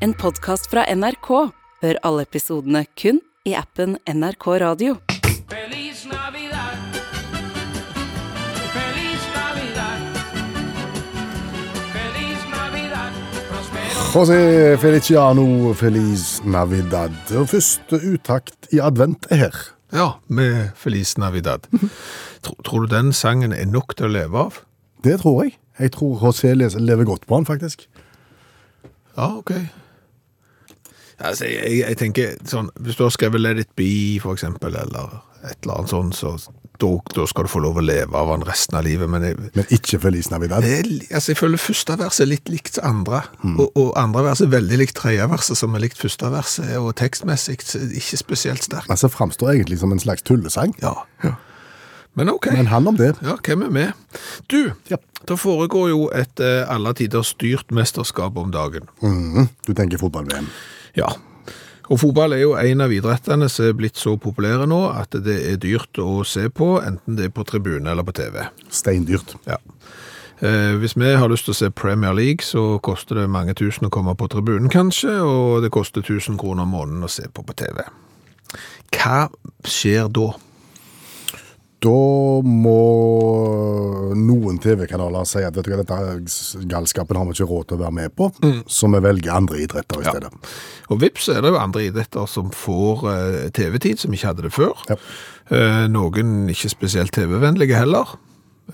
En podkast fra NRK. Hør alle episodene kun i appen NRK Radio. Feliz Navidad. Feliz Navidad. Feliz Navidad. José Feliciano Feliz Navidad. Og første utakt i advent er her. Ja, med Feliz Navidad. Tror, tror du den sangen er nok til å leve av? Det tror jeg. Jeg tror José lever godt på den, faktisk. Ja, ok. Altså, jeg, jeg tenker sånn, hvis du har skrevet Let it be, for eksempel, eller et eller annet sånt, så da, skal du få lov å leve av den resten av livet. Men jeg, Men ikke Feliz Navidad. det er, altså, jeg føler første vers er litt likt andre, og, og andre vers er veldig likt tredje verset, som er likt første verset, og tekstmessig ikke spesielt sterkt. Altså framstår egentlig som en slags tullesang. Ja. Men ok. Men han om det. Ja, hvem er med? Du, Ja. det foregår jo et eh, alle tider styrt mesterskap om dagen. Mhm. Du tenker fotball-VM. Ja. Og fotball er jo en av idrettene som er blitt så populære nå at det er dyrt å se på, enten det er på tribune eller på TV. Steindyrt. Ja. Eh, hvis vi har lyst til å se Premier League, så koster det mange tusen å komme på tribunen kanskje, og det koster 1000 kroner måneden å se på på TV. Hva skjer da? Da må noen TV-kanaler si at vet du hva, dette galskapen har vi ikke råd til å være med på, så vi velger andre idretter i Ja. stedet. Og vips er det jo andre idretter som får eh, TV-tid, som ikke hadde det før. Ja. Eh, noen ikke spesielt TV-vennlige heller.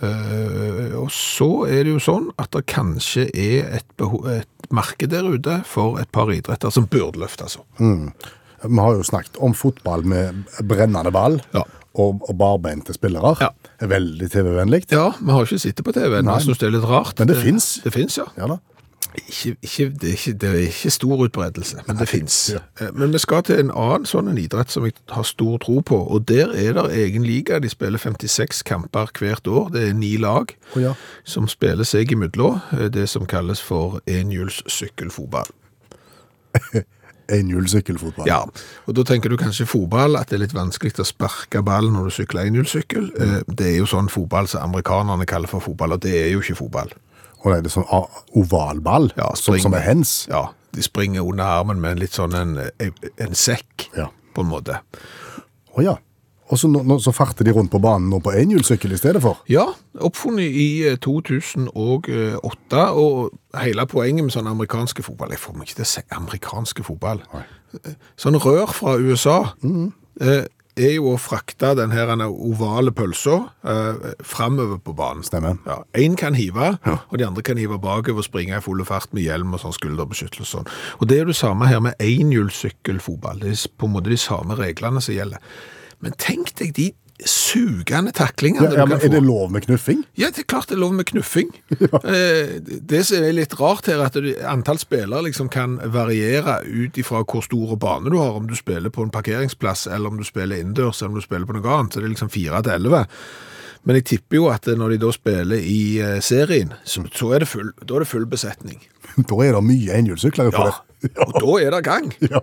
Eh, og så er det jo sånn at det kanskje er et, beho- et marked der ute for et par idretter som burde løftes opp. Vi har jo snakket om fotball med brennende ball Ja. Og, og barbente spillere. Ja. Er veldig TV-vennlig. Ja, vi har ikke sittet på TV, Nei. jeg synes det er litt rart. Men det finnes. Det finnes, ja. Ja. Ikke, ikke, det, er ikke, det er ikke stor utbredelse, men det finnes. ja. Eh, Men vi skal til en annen sånn en idrett som jeg har stor tro på, og der er det egen liga. De spiller 56 kamper hvert år. Det er ni lag oh, ja. som spiller seg imellom. eh, Det som kalles for enhjuls sykkelfotball. Enhjuls sykkelfotball. Ja, og da tenker du kanskje fotball, at det er litt vanskelig å sparke ball når du sykler enhjulssykkel. Eh, Det er jo sånn fotball som amerikanerne kaller for fotball, og det er jo ikke fotball. Og det er sånn ovalball, Ja, som, spring. som er hens. Ja, de springer under armen med en litt sånn en, en sekk, Ja. på en måte. Å ja. Og så, nå, så farter de rundt på banen nå på enhjulssykkel i stedet for. Ja, oppfunnet i eh, 2008, og hele poenget med sånn amerikanske fotball, jeg får meg ikke til å si amerikanske fotball, sånn rør fra USA, mm. er jo å frakte den her ovale pølsa eh, fremover på banen. Stemmer. Ja, en kan hive, og de andre kan hive bakover og springe i full fart med hjelm og sånn skulderbeskyttelse og sånn. Og det er jo det samme her med enhjulssykkelfotball. Det er på en måte de samme reglene som gjelder. Men tenk deg de sugende taklingene Ja, du ja, kan men få. er det lov med knuffing? Ja, det er klart det er lov med knuffing. ja. Det som er litt rart her, er at antall spillere liksom kan variere ut ifra hvor stor bane du har, om du spiller på en parkeringsplass, eller om du spiller innendørs, eller om du spiller på noe annet. Så det er liksom fire til elleve. Men jeg tipper jo at når de da spiller i eh, serien, så, er det full, da er det full besetning. Da er det mye enhjulssykler på Ja, det. og da er det gang. Ja.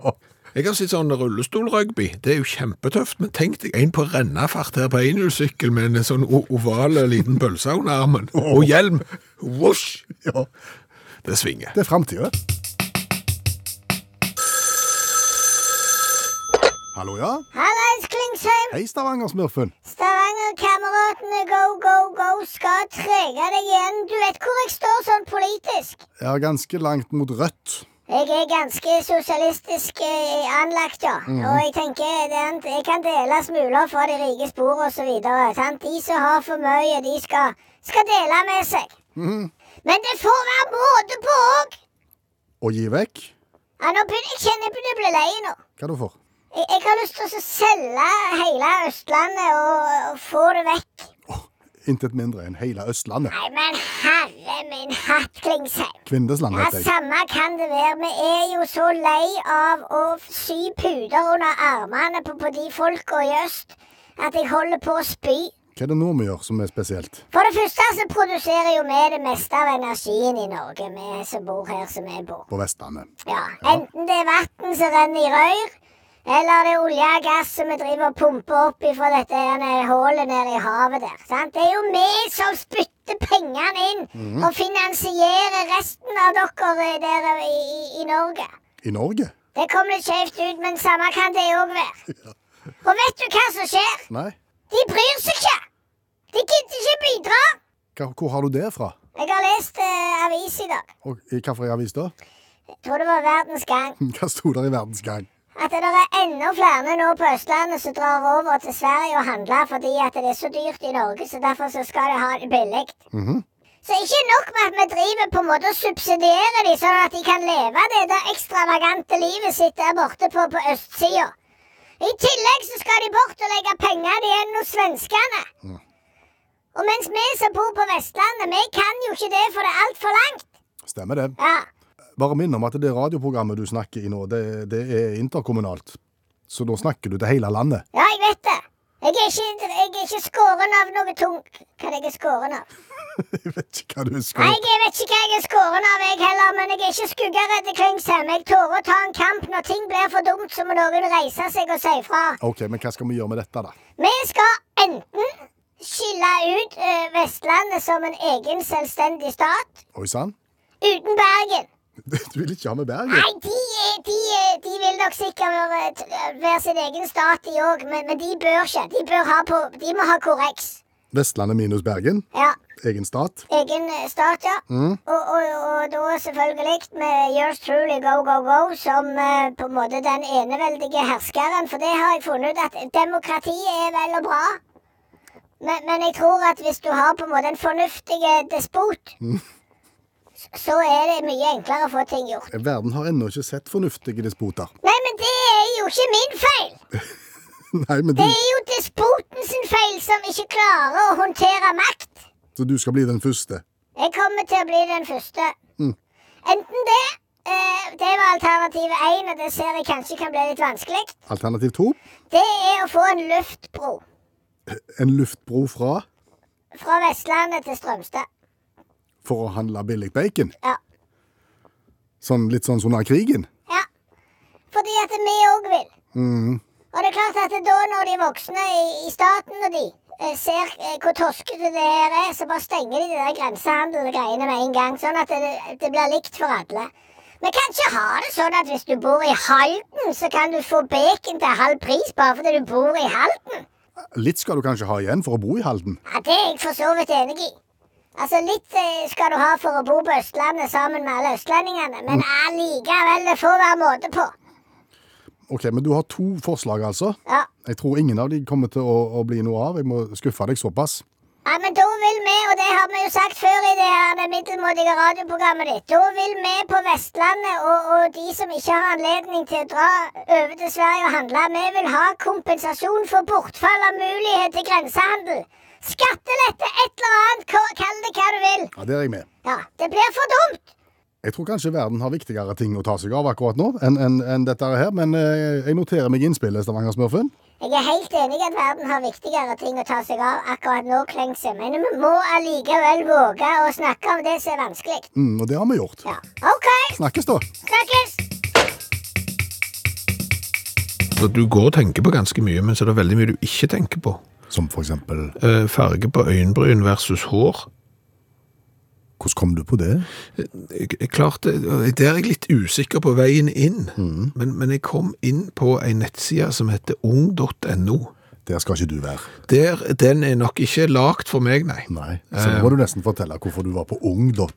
Jeg har sett sånn rullestolrugby. Det er jo kjempetøft, men tenk deg en på rennafart her på enhjulssykkel med en sånn oval liten pølse under armen. Og hjelm. Whoosh! ja. Det svinger. Det er framtida. Hallo, ja? Hallais, Klingsheim! Hei, Stavanger-smurfen. Stavanger-kameratene go, go, go skal trege deg igjen. Du vet hvor jeg står sånn politisk? Jeg er ganske langt mot rødt. Jeg er ganske sosialistisk eh, anlagt, ja. Og jeg tenker det, er- jeg kan dele smuler fra de rike spor videre. De som har for mye, de skal, skal dele med seg. Men det får være måte på òg! Og gi vekk. Ja, nå begynner jeg kjenner jeg begynner å bli lei nå. Hva du får? Jeg, jeg har lyst til å selge hele Østlandet og, og få det vekk. Intet mindre enn hele Østlandet. Nei, men herre min hatt, Klingsheim. Kvindesland, heter jeg. Ja, samme kan det være. Vi er jo så lei av å sy puter under armene på, på de folka i øst at jeg holder på å spy. Hva er det nå vi gjør som er spesielt? For det første så produserer jo vi det meste av energien i Norge, vi som bor her som vi bor. På Vestlandet. Ja, Enten det er vann som renner i røyr, eller det er olje og gass som vi driver og pumper opp ifra dette hullet nede i havet der. Sant? Det er jo vi som spytter pengene inn og finansierer resten av dere der i, i, Norge. I Norge? Det kom litt skjevt ut, men samme kan det òg være. Og vet du hva som skjer? Nei? De bryr seg ikke! De gidder ikke bidra! Hva, hvor har du det fra? Jeg har lest eh, avis i dag. Og i hvilken avis da? Jeg tror det var Verdens Gang. Hva sto der i Verdens Gang? At det er enda flere nå på Østlandet som drar over til Sverige og handler fordi at det er så dyrt i Norge, så derfor så skal de ha det billig. Så ikke nok med at vi driver på en måte og subsidierer de sånn at de kan leve det der ekstravagante livet sitt der borte på, på østsida. I tillegg så skal de bort og legge penger igjen hos svenskene. Og mens vi som bor på Vestlandet, vi kan jo ikke det, for det er altfor langt. Stemmer det. Ja. Bare minn om at det radioprogrammet du snakker i nå, det, det er interkommunalt. Så da snakker du til hele landet. Ja, jeg vet det. Jeg er ikke, jeg er ikke skåren av noe tungt. Hva er jeg skåren av? Jeg vet ikke hva du er Nei, skåret. jeg vet ikke hva jeg er skåren av, jeg heller, men jeg er ikke skuggeredd Klingsheim. Jeg tårer å ta en kamp. Når ting blir for dumt, så må noen reise seg og si fra. Ok, men hva skal vi gjøre med dette, da? Vi skal enten skille ut eh, Vestlandet som en egen selvstendig stat Oi sann? uten Bergen. Du vil ikke ha med Bergen? Nei, de, de, de vil nok sikkert være, sin egen stat, de òg, men, men de bør ikke. De, bør ha på, de må ha korreks. Vestlandet minus Bergen? Ja. Egen stat? Egen eh, stat, ja. Og, og, og da selvfølgelig med Yours Truly Go Go Go som eh, på en måte den eneveldige herskeren. For det har jeg funnet ut at demokrati er vel og bra. Men, men jeg tror at hvis du har på en måte en fornuftig despot, s- så er det mye enklere å få ting gjort. Verden har ennå ikke sett fornuftige despoter. Nei, men det er jo ikke min feil! Nei, men du, Det er jo despoten sin feil som ikke klarer å håndtere makt. så du skal bli den første. Jeg kommer til å bli den første. Enten det eh, Det var alternativ én, og det ser jeg kanskje kan bli litt vanskelig. Alternativ to, Det er å få en luftbro en luftbro fra fra Vestlandet til Strømstad. For å handle billig bacon. Ja. Sånn, litt sånn som under krigen. ja. Fordi at vi òg vil. Og det er klart at da når de voksne i, i staten og de eh, ser eh, hvor toskete det her er, så bare stenger de de der grensehandelgreiene med en gang. Sånn at det, det blir likt for alle. Vi kan ikke ha det sånn at hvis du bor i Halden, så kan du få bacon til halv pris bare fordi du bor i Halden. Litt skal du kanskje ha igjen for å bo i Halden. Ja, Det er jeg for så vidt enig i. Altså, Litt eh, skal du ha for å bo på Østlandet sammen med alle østlendingene, men allikevel, det får være måte på. Ok, men du har to forslag, altså. Ja. Jeg tror ingen av de kommer til å, å bli noe av. Jeg må skuffe deg såpass. Ja, men da vil vi, og det har vi jo sagt før i det her det middelmådige radioprogrammet ditt, da vil vi på Vestlandet og, og de som ikke har anledning til å dra over til Sverige og handle, vi vil ha kompensasjon for bortfall av mulighet til grensehandel. Skattelette, et eller annet, kall det hva du vil. Ja, Det er jeg med. Ja, det blir for dumt. Jeg tror kanskje verden har viktigere ting å ta seg av akkurat nå enn en, en dette her, men eh, jeg noterer meg innspillet, Stavanger-smurfen. Jeg er helt enig i at verden har viktigere ting å ta seg av akkurat nå, Klengse, men vi må allikevel våge å snakke om det som er vanskelig. Mm, og det har vi gjort. Ja, OK, Snakkes, da. snakkes! Så du går og tenker på ganske mye, men så er det veldig mye du ikke tenker på. Som for eksempel Eh, farge på øyenbryn versus hår. Hvordan kom du på det? Jeg, jeg klarte, Der er jeg litt usikker på veien inn, men, men jeg kom inn på en nettside som heter ung.no. Der skal ikke du være. Der, Den er nok ikke lagt for meg, nei. Nei. Så nå må du nesten fortelle hvorfor du var på ung.no.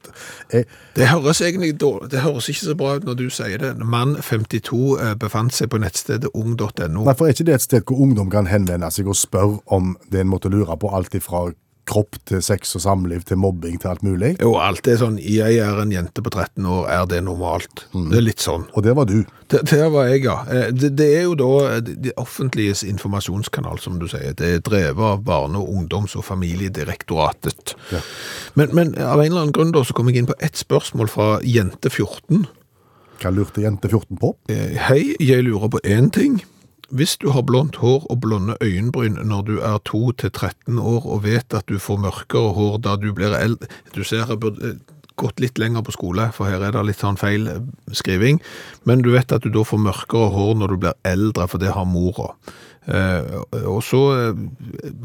Jeg... Det høres egentlig dårlig, det høres ikke så bra ut når du sier det. Mann 52 eh, befant seg på nettstedet ung.no. Nei, for er ikke det et sted hvor ungdom kan henvende seg og spørre om det en måtte lure på alt ifra kropp til sex og samliv til mobbing til alt mulig? Jo, alt er sånn, jeg er en jente på 13 år, er det normalt? Det er litt sånn. Og det var du. Det, der var jeg, ja. Eh, Det, det er jo da eh, det offentliges informasjonskanal, som du sier. Det er drevet av Barne-, ungdoms- og familiedirektoratet. Ja. Men, men av en eller annen grunn da, så kom jeg inn på ett spørsmål fra jente 14. Hva lurte jente 14 på? Eh, Hei, jeg lurer på én ting. Hvis du har blondt hår og blonde øyenbryn når du er 2-13 år og vet at du får mørkere hår da du blir eldre Du ser jeg burde eh, gått litt lenger på skole, for her er det litt sånn feil eh, skriving. Men du vet at du da får mørkere hår når du blir eldre, for det har mora. Eh, og så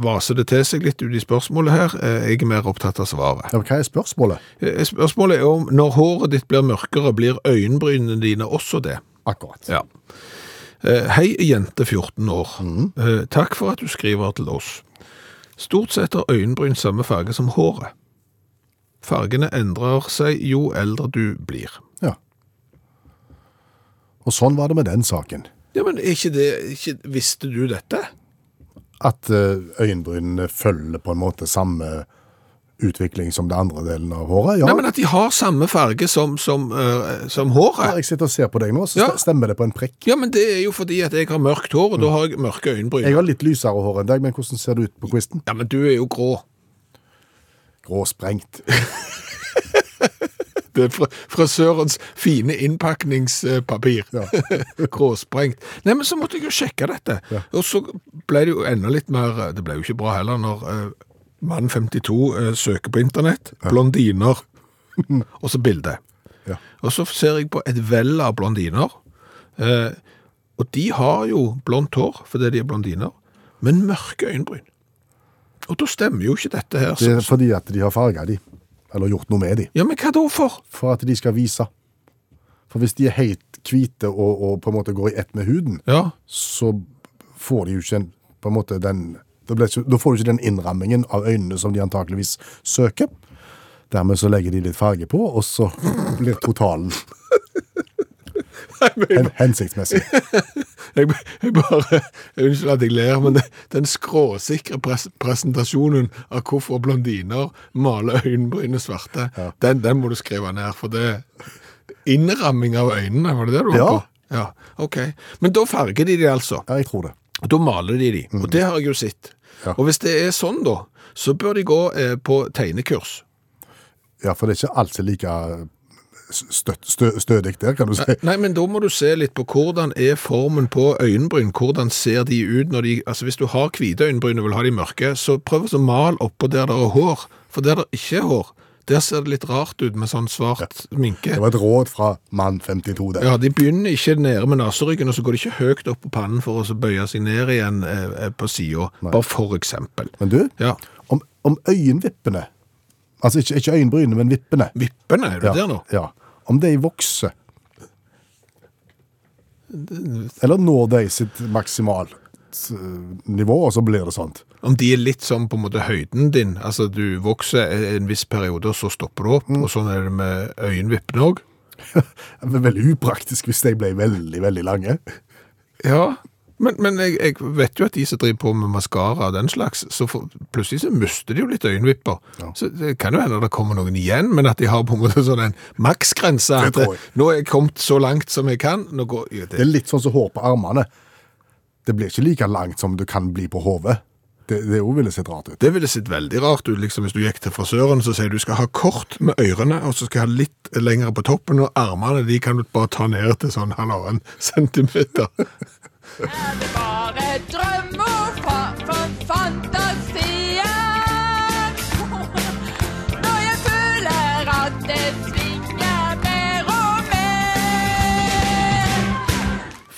vaser det til seg litt ut i spørsmålet her. Jeg er mer opptatt av svaret. Ja, hva er spørsmålet? Spørsmålet er om når håret ditt blir mørkere, blir øyenbrynene dine også det? Akkurat. Ja. Eh, Hei, jente 14 år. Mm. Takk for at du skriver til oss. Stort sett har øyenbryn samme farge som håret. Fargene endrer seg jo eldre du blir. Ja. Og sånn var det med den saken. Ja, men ikke det, ikke, visste du dette? At eh, øyenbrynene følger på en måte samme utvikling som det andre delen av håret. Ja, Nei, men at de har samme farge som, som, uh, som håret. jeg sitter og ser på deg nå, så Ja. stemmer det på en prikk. Ja, men det er jo fordi at jeg har mørkt hår, og da har jeg mørke øyenbryn. Jeg har litt lysere hår enn deg, men hvordan ser det ut på kvisten? Ja, men du er jo grå. Gråsprengt. Det er frisørens fine innpakningspapir. Gråsprengt. Nei, men så måtte jeg jo sjekke dette. Og så ble det jo enda litt mer Det ble jo ikke bra heller når eh, mann 52 eh, søker på internett. Blondiner. og så bilde. Ja. Og så ser jeg på et vell av blondiner. Eh, og de har jo blondt hår fordi de er blondiner, men mørke øyenbryn. Og da stemmer jo ikke dette her. Det er fordi at de har farga de, eller gjort noe med de, ja, men hva da for? for at de skal vise. For hvis de er helt hvite og, og på en måte går i ett med huden, Ja, så får de jo ikke en, på en måte den ikke, da får du ikke den innrammingen av øynene som de antakeligvis søker. Dermed så legger de litt farge på, og så blir totalen hen, hensiktsmessig. Jeg, jeg bare, unnskyld at jeg ler, men det, den skråsikre pres, presentasjonen av hvorfor blondiner maler øyenbrynene svarte, den, den må du skrive ned, for det innramming av øynene, var det det du var Ja. på? Ja, ok. Men da farger de de altså. Ja, jeg tror det. Og Da maler de de, og det har jeg jo sett. Ja. Og hvis det er sånn da, så bør de gå eh, på tegnekurs. Ja, for det er ikke alltid like støtt, stø, stødig der, kan du si. Nei, men da må du se litt på hvordan er formen på øyenbryn, hvordan ser de ut når de, altså hvis du har hvite øyenbryn og vil ha de mørke, så prøv å male oppå der det er hår, for der det ikke er hår, der ser det litt rart ut med sånn svart minke. Det var et råd fra mann 52 der. Ja, de begynner ikke nede med naseryggen, og så går de ikke høyt opp på pannen for å bøye seg ned igjen eh, eh, på siden, bare for eksempel. Men du, Ja, om, om øyenvippene, altså ikke, ikke øyenbrynene, men vippene, vippene, er du ja, der nå? ja, om de vokser, eller når de sitt maksimalt nivå, og så blir det sånt. Om de er litt sånn på en måte høyden din, altså du vokser en viss periode, og så stopper du opp, og sånn er det med øyenvippene er veldig upraktisk hvis de ble veldig, veldig lange. Ja, men, men jeg, jeg vet jo at de som driver på med maskara og den slags, så for, plutselig så mister de jo litt øyenvipper. Så det kan jo hende det kommer noen igjen, men at de har på en måte sånn en maksgrense. At nå er jeg kommet så langt som jeg kan. Går, ja, Det det, er litt sånn som hår på armene. Det blir ikke like langt som det kan bli på hodet. Det, det jo ville sett rart ut. det ville sett veldig rart ut liksom, hvis du gikk til frisøren så sier du skal ha kort med ørene, og så skal jeg ha litt lengre på toppen, og armene de kan du bare ta ned til sånn halvannen centimeter. Er det bare drømmer fra fa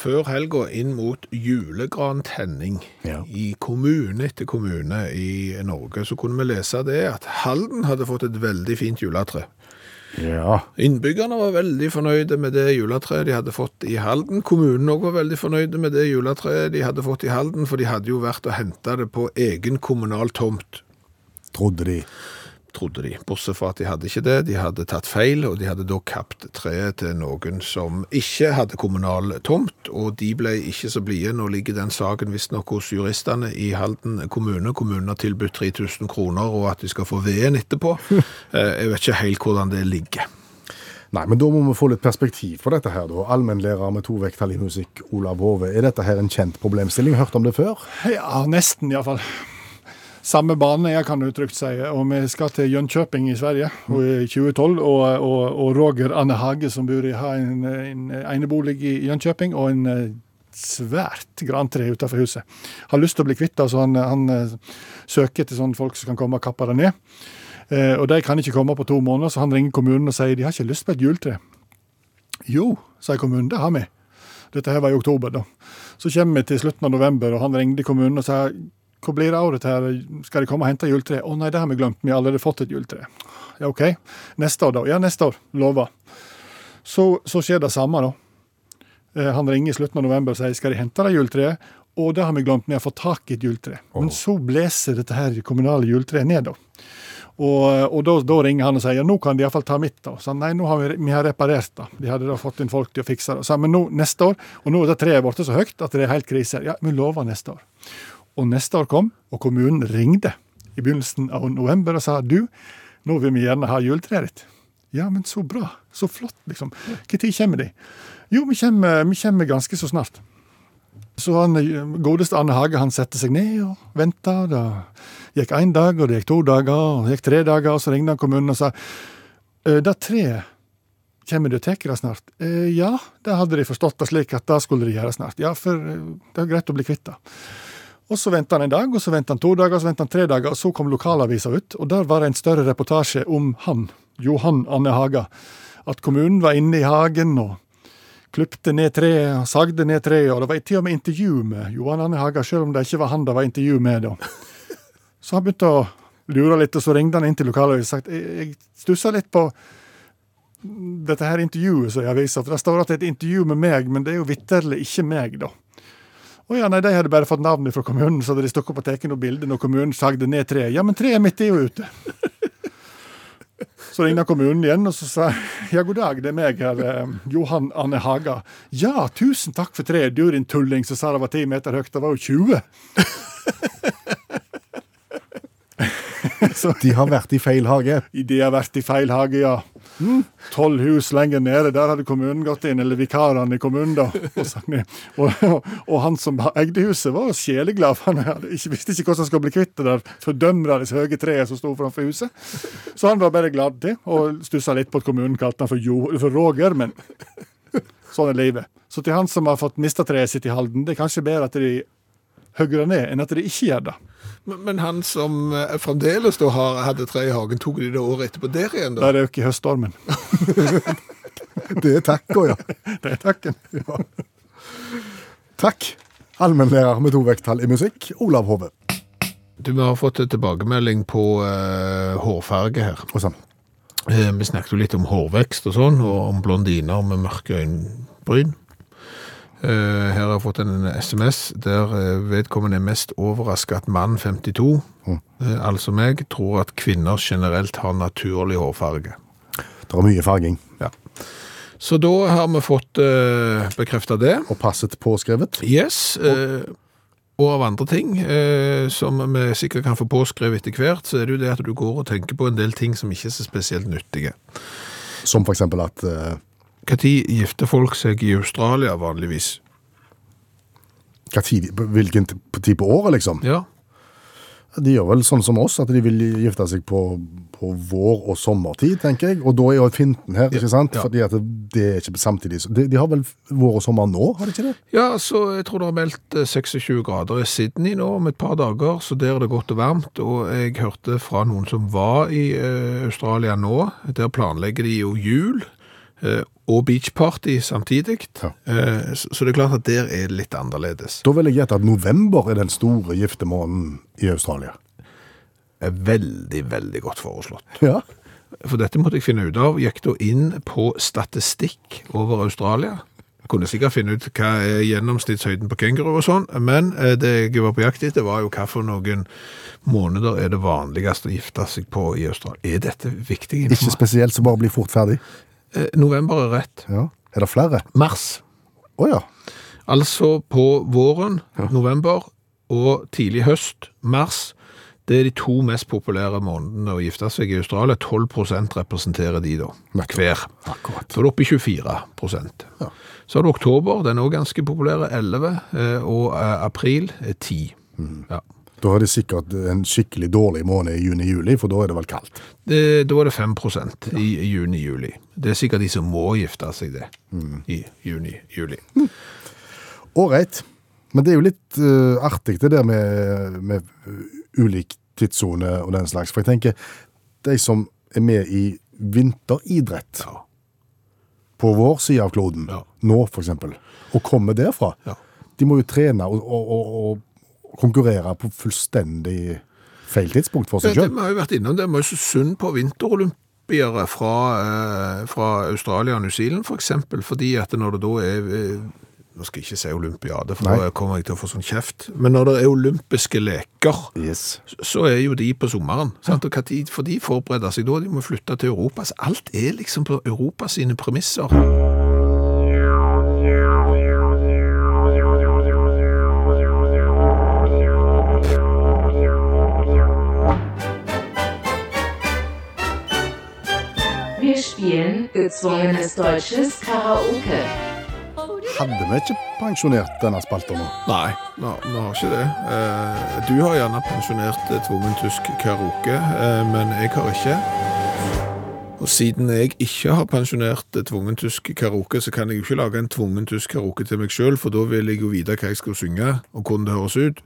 Før helga inn mot julegrantenning Ja. i kommune etter kommune i Norge, så kunne vi lese det at Halden hadde fått et veldig fint juletre. Ja. Innbyggerne var veldig fornøyde med det juletreet de hadde fått i Halden. Kommunen også var veldig fornøyde med det juletreet de hadde fått i Halden, for de hadde jo vært og hentet det på egen kommunal tomt. Trodde de. Trodde de. Bortsett fra at de hadde ikke det, de hadde tatt feil, og de hadde da kapt treet til noen som ikke hadde kommunal tomt, og de ble ikke så blide. Nå ligger den saken visstnok hos juristene i Halden kommune. Kommunen har tilbudt 3000 kroner, og at de skal få veden etterpå. Eh, Jeg vet ikke helt hvordan det ligger. Nei, men da må vi få litt perspektiv på dette her, da. Allmennlærer med to vekttall i musikk, Olav Hove. Er dette her en kjent problemstilling? Hørt om det før? Ja, nesten iallfall. Samme bane, jeg kan du trygt si. Og vi skal til Jönköping i Sverige og i 2012. Og, og, og Roger Anne Hage, som bor i har en, en enebolig i Jönköping, og en eh, svært grantre utenfor huset. Har lyst til å bli kvitt det, så han, han eh, søker til sånne folk som kan komme og kappe det ned. Eh, og de kan ikke komme på to måneder, så han ringer kommunen og sier de har ikke lyst på et juletre. Jo, sier kommunen, det har vi. Dette her var i oktober, da. Så kommer vi til slutten av november, og han ringte kommunen og sa hvor blir det av dette her, skal de komme og hente juletre? Å nei, det har vi glemt, vi har allerede fått et juletre. Ja, OK. Neste år, da? Ja, neste år. Lover. Så, så skjer det samme, da. Eh, Han ringer i slutten av november og sier skal de hente det juletreet. Og det har vi glemt, vi har fått tak i et juletre. Men så blåser dette her kommunale juletreet ned, da. Og, og da, da ringer han og sier ja, nå kan de iallfall ta mitt. da. Så han, nei, nå har vi, vi har reparert det. De hadde da fått inn folk til å fikse det. Så, men nå, neste år, og nå er det treet blitt så høyt at det er helt krise. Ja, vi lover neste år. Og neste år kom, og kommunen ringte i begynnelsen av november og sa du, nå vil vi gjerne ha juletreet ditt. Ja, men så bra. Så flott, liksom. Når kommer de? Jo, vi kommer, vi kommer ganske så snart. Så han godeste Anne Hage han satte seg ned og venta. Det gikk én dag, og det gikk to dager, og det gikk tre dager, og så ringte han kommunen og sa «Eh, det treet Kommer du og tar det snart? Eh, ja, det hadde de forstått det slik at det skulle de gjøre snart. Ja, for eh, det er greit å bli kvitt det. Og så venta han en dag, og så venta han to dager, og så venta han tre dager, og så kom lokalavisa ut, og der var det en større reportasje om han, Johan Anne Haga. At kommunen var inne i hagen og klipte ned treet, og sagde ned treet, og det var til og med intervju med Johan Anne Haga, selv om det ikke var han det var intervju med da. Så han begynte å lure litt, og så ringte han inn til lokalavisa og sa jeg, jeg stussa litt på dette her intervjuet som jeg viser, for det står at det er et intervju med meg, men det er jo vitterlig ikke meg, da. Å ja, nei, de hadde bare fått navnet fra kommunen, så hadde de stukket opp og tatt noen bilder når kommunen sagde ned treet. Ja, men treet mitt er jo ute. Så ringte kommunen igjen og så sa ja, god dag, det er meg her, eh, Johan Anne Haga. Ja, tusen takk for treet, du din tulling, som sa det var ti meter høyt. Det var jo 20. De har vært i feil hage. De har vært i feil hage, ja. Tolv hus lenger nede, der hadde kommunen gått inn, eller vikarene i kommunen, da. Og, og, og han som eide huset, var sjeleglad, for han hadde ikke, visste ikke hvordan han skulle bli kvitt det der fordømrende høye treet som sto framfor huset. Så han var bare glad til, og stussa litt på at kommunen kalte han for, jo, for Roger, men sånn er livet. Så til han som har fått mista treet sitt i Halden, det er kanskje bedre at de hogger ned, enn at de ikke gjør det. Men, men han som eh, fremdeles da har, hadde tre i hagen, tok de det året etterpå der igjen, Da det er jo ikke høststormen. Det er takka, ja. Det er takken. Ja. Takk. Allmennlærer med to vekttall i musikk, Olav Hove. Du, vi har fått tilbakemelding på uh, hårfarge her. Og sånn. Uh, vi snakket jo litt om hårvekst og sånn, og om blondiner med mørke øyenbryn. Eh, her har jeg fått en SMS der eh, vedkommende er mest overrasket at mann 52, eh, altså meg, tror at kvinner generelt har naturlig hårfarge. Det er mye farging. Ja. Så da har vi fått uh, bekreftet det. Og passet påskrevet. Yes. Uh, og av andre ting eh, som vi sikkert kan få påskrevet etter hvert, så er det jo det at du går og tenker på en del ting som ikke er så spesielt nyttige. Som eksempel at eh, Tid gifter folk seg i Australia vanligvis? hva tid, hvilken tid på året, liksom. Ja, De gjør vel sånn som oss, at de vil gifte seg på, på vår- og sommertid, tenker jeg. Og da er jo finten her, ikke sant? ja. Fordi at det er ikke samtidig. De, de har vel vår og sommer nå, har de ikke det? ja så jeg tror det har meldt eh, 26 grader i Sydney nå om et par dager, så der er det godt og varmt. Og jeg hørte fra noen som var i eh, Australia nå, der planlegger de jo jul eh, og beachparty samtidig. Ja. Eh, så, det er klart at der er det litt annerledes. Da vil jeg gjette at november er den store giftermåneden i Australia. er veldig, veldig godt foreslått. Ja. For dette måtte jeg finne ut av. Gikk da inn på statistikk over Australia. Jeg kunne sikkert finne ut hva er gjennomsnittshøyden på kenguru og sånn, men eh, det jeg var på jakt etter var jo hva for noen måneder er det vanligst å gifte seg på i Australia. Er dette viktig Ikke spesielt, så bare bli fort ferdig. Eh, November er rett. Ja. Er det flere? Mars. Å ja. Altså på våren, november, og tidlig høst, mars, det er de to mest populære månedene å gifte seg i Australia. 12 representerer de da, hver. Akkurat. Så er det oppe i 24 ja. Så har du oktober, den er òg ganske populær, 11, eh, og eh, april er 10. Ja. Da har de sikkert en skikkelig dårlig måned i juni-juli, for da er det vel kaldt. Det, da er det 5 ja. i juni-juli. Det er sikkert de som må gifte seg det i juni-juli. Ålreit. Men det er jo litt uh, artig det der med, med eh, ulik tidssone og den slags. For jeg tenker, de som er med i vinteridrett Ja. på vår side av kloden, Ja. nå eksempel, og kommer derfra, Ja. de må jo trene og, og, og, og konkurrere på fullstendig feil tidspunkt for seg sjøl. Vi har jo vært innom det. Vi er så sunn på vinterolympiere fra, eh, fra Australia og New Zealand, for eksempel, fordi at når det da er eh, Nå skal jeg ikke si olympiade, for Nei. da kommer jeg til å få sånn kjeft. Men når det er olympiske leker, Yes. så er jo de på sommeren. Sant? Og hva tid, for de forbereder seg da, de må flytte til Europa. Så alt er liksom på Europas premisser. Spielen gezwungenes deutsches Karaoke. Hadde vi ikke pensjonert denne spalta nå? Nei, vi har- har ikke det. Eh, Du har gjerne pensjonert eh, tvungen tysk karaoke, eh, men jeg har ikke. Og siden jeg ikke har pensjonert tvungen tysk karaoke, så kan jeg jo ikke lage en tvungen tysk karaoke til meg sjøl, for da vil jeg jo vite hva jeg skal synge, og hvordan det høres ut.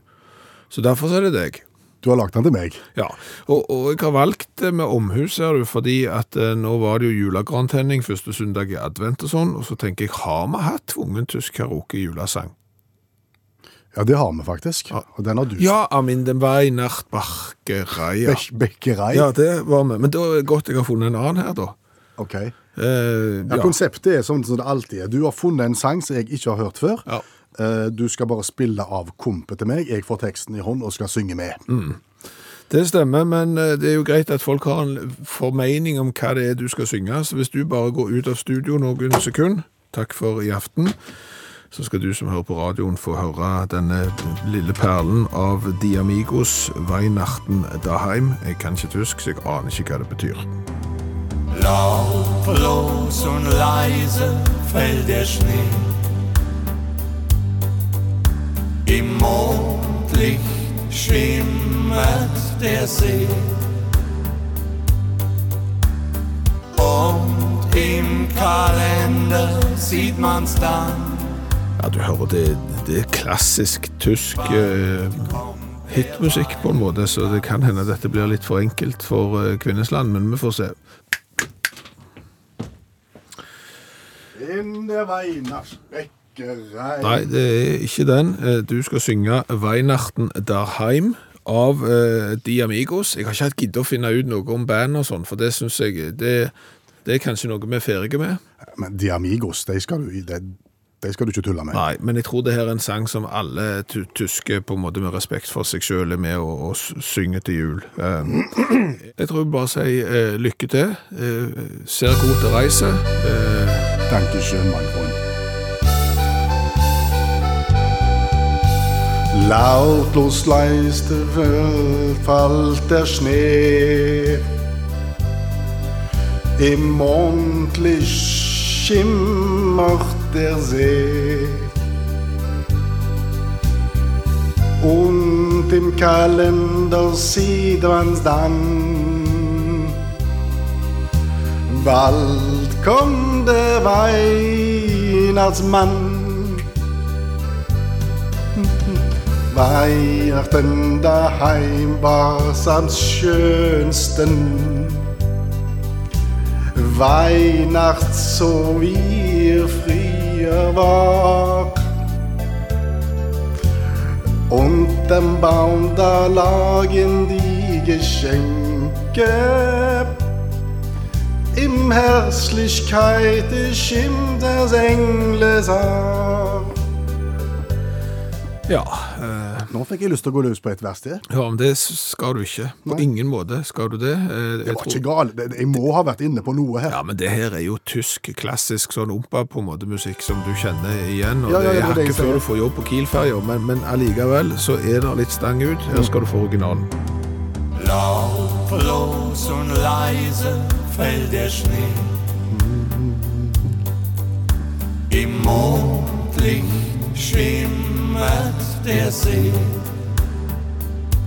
Så derfor så er det deg. Du har lagt den til meg. Ja, og, og jeg har valgt det med omhu, ser du, fordi at eh, nå var det jo julegrantenning første søndag i advent og sånn, og så tenker jeg, har vi hatt tvungen tysk karaoke julesang? Ja, det har vi faktisk. Ja. Og den har du. Ja, Amin, den Weihnachtsbacherei. Ja. Bek Bekkerei. ja, det var vi. Men da er det godt jeg har funnet en annen her, da. Ok. Eh, Ja, ja. Konseptet er sånn som det alltid er. Du har funnet en sang som jeg ikke har hørt før. Ja. Eh, Du skal bare spille av kompet til meg. Jeg får teksten i hånd og skal synge med. Det stemmer, men eh, det er jo greit at folk har en formening om hva det er du skal synge. Så hvis du bare går ut av studio noen sekunder, takk for i aften, så skal du som hører på radioen få høre denne lille perlen av Diamigos Weihnachten daheim. Jeg kan ikke tysk, så jeg aner ikke hva det betyr. Lautlos und leise fällt der Schnee. Schimmert der See. Und im Kalender sieht man's dann. Ja, du hører det, det er klassisk tysk eh, hitmusikk på en måte, så det kan hende dette blir litt for enkelt for eh, Kvinnesland, men vi får se. In der Weihnachtsbäckerei Nei, det er ikke den. Eh, Du skal synge Weihnachten daheim av eh, De Amigos. Jeg har ikke hatt giddet å finne ut noe om band og sånn, for det synes jeg det, det er kanskje noe vi er ferdige med. Men De Amigos, de skal, du, de, de skal du ikke tulle med. Nei, men jeg tror det her er en sang som alle tyske på en måte med respekt for seg selv er med og, og synger til jul. Eh, jeg tror jeg bare sier eh, lykke til. Eh, ser god til reise. Uh, Dankeschön, mein Lautlos leiste Welt fällt der Schnee. Im Mondlicht schimmert der See. Und im Kalender sieht man's dann. Bald kommt der Weihnachtsmann. Weihnachten daheim war's am schönsten. Weihnacht so wie er früher war. Unterm Baum da lagen die Geschenke. Im Herzlichkeit schimmt das Englesar. ja, eh, Nå fikk jeg lyst til å gå løs på et vers til. ja, men det skal du ikke. På Nei. ingen måte skal du det. Jeg Det var tror- ikke galt. Jeg må ha vært inne på noe her. Ja, men det her er jo tysk, klassisk sånn ompa på en måte musikk som du kjenner igjen, og Ja, ja, det ja, er er hakket før du får jobb på Kiel-ferja, men, men allikevel så er det litt stang ut. Her skal du få originalen. Lautlos und leise fällt der Schnee. Im Mondlicht schimmert der See.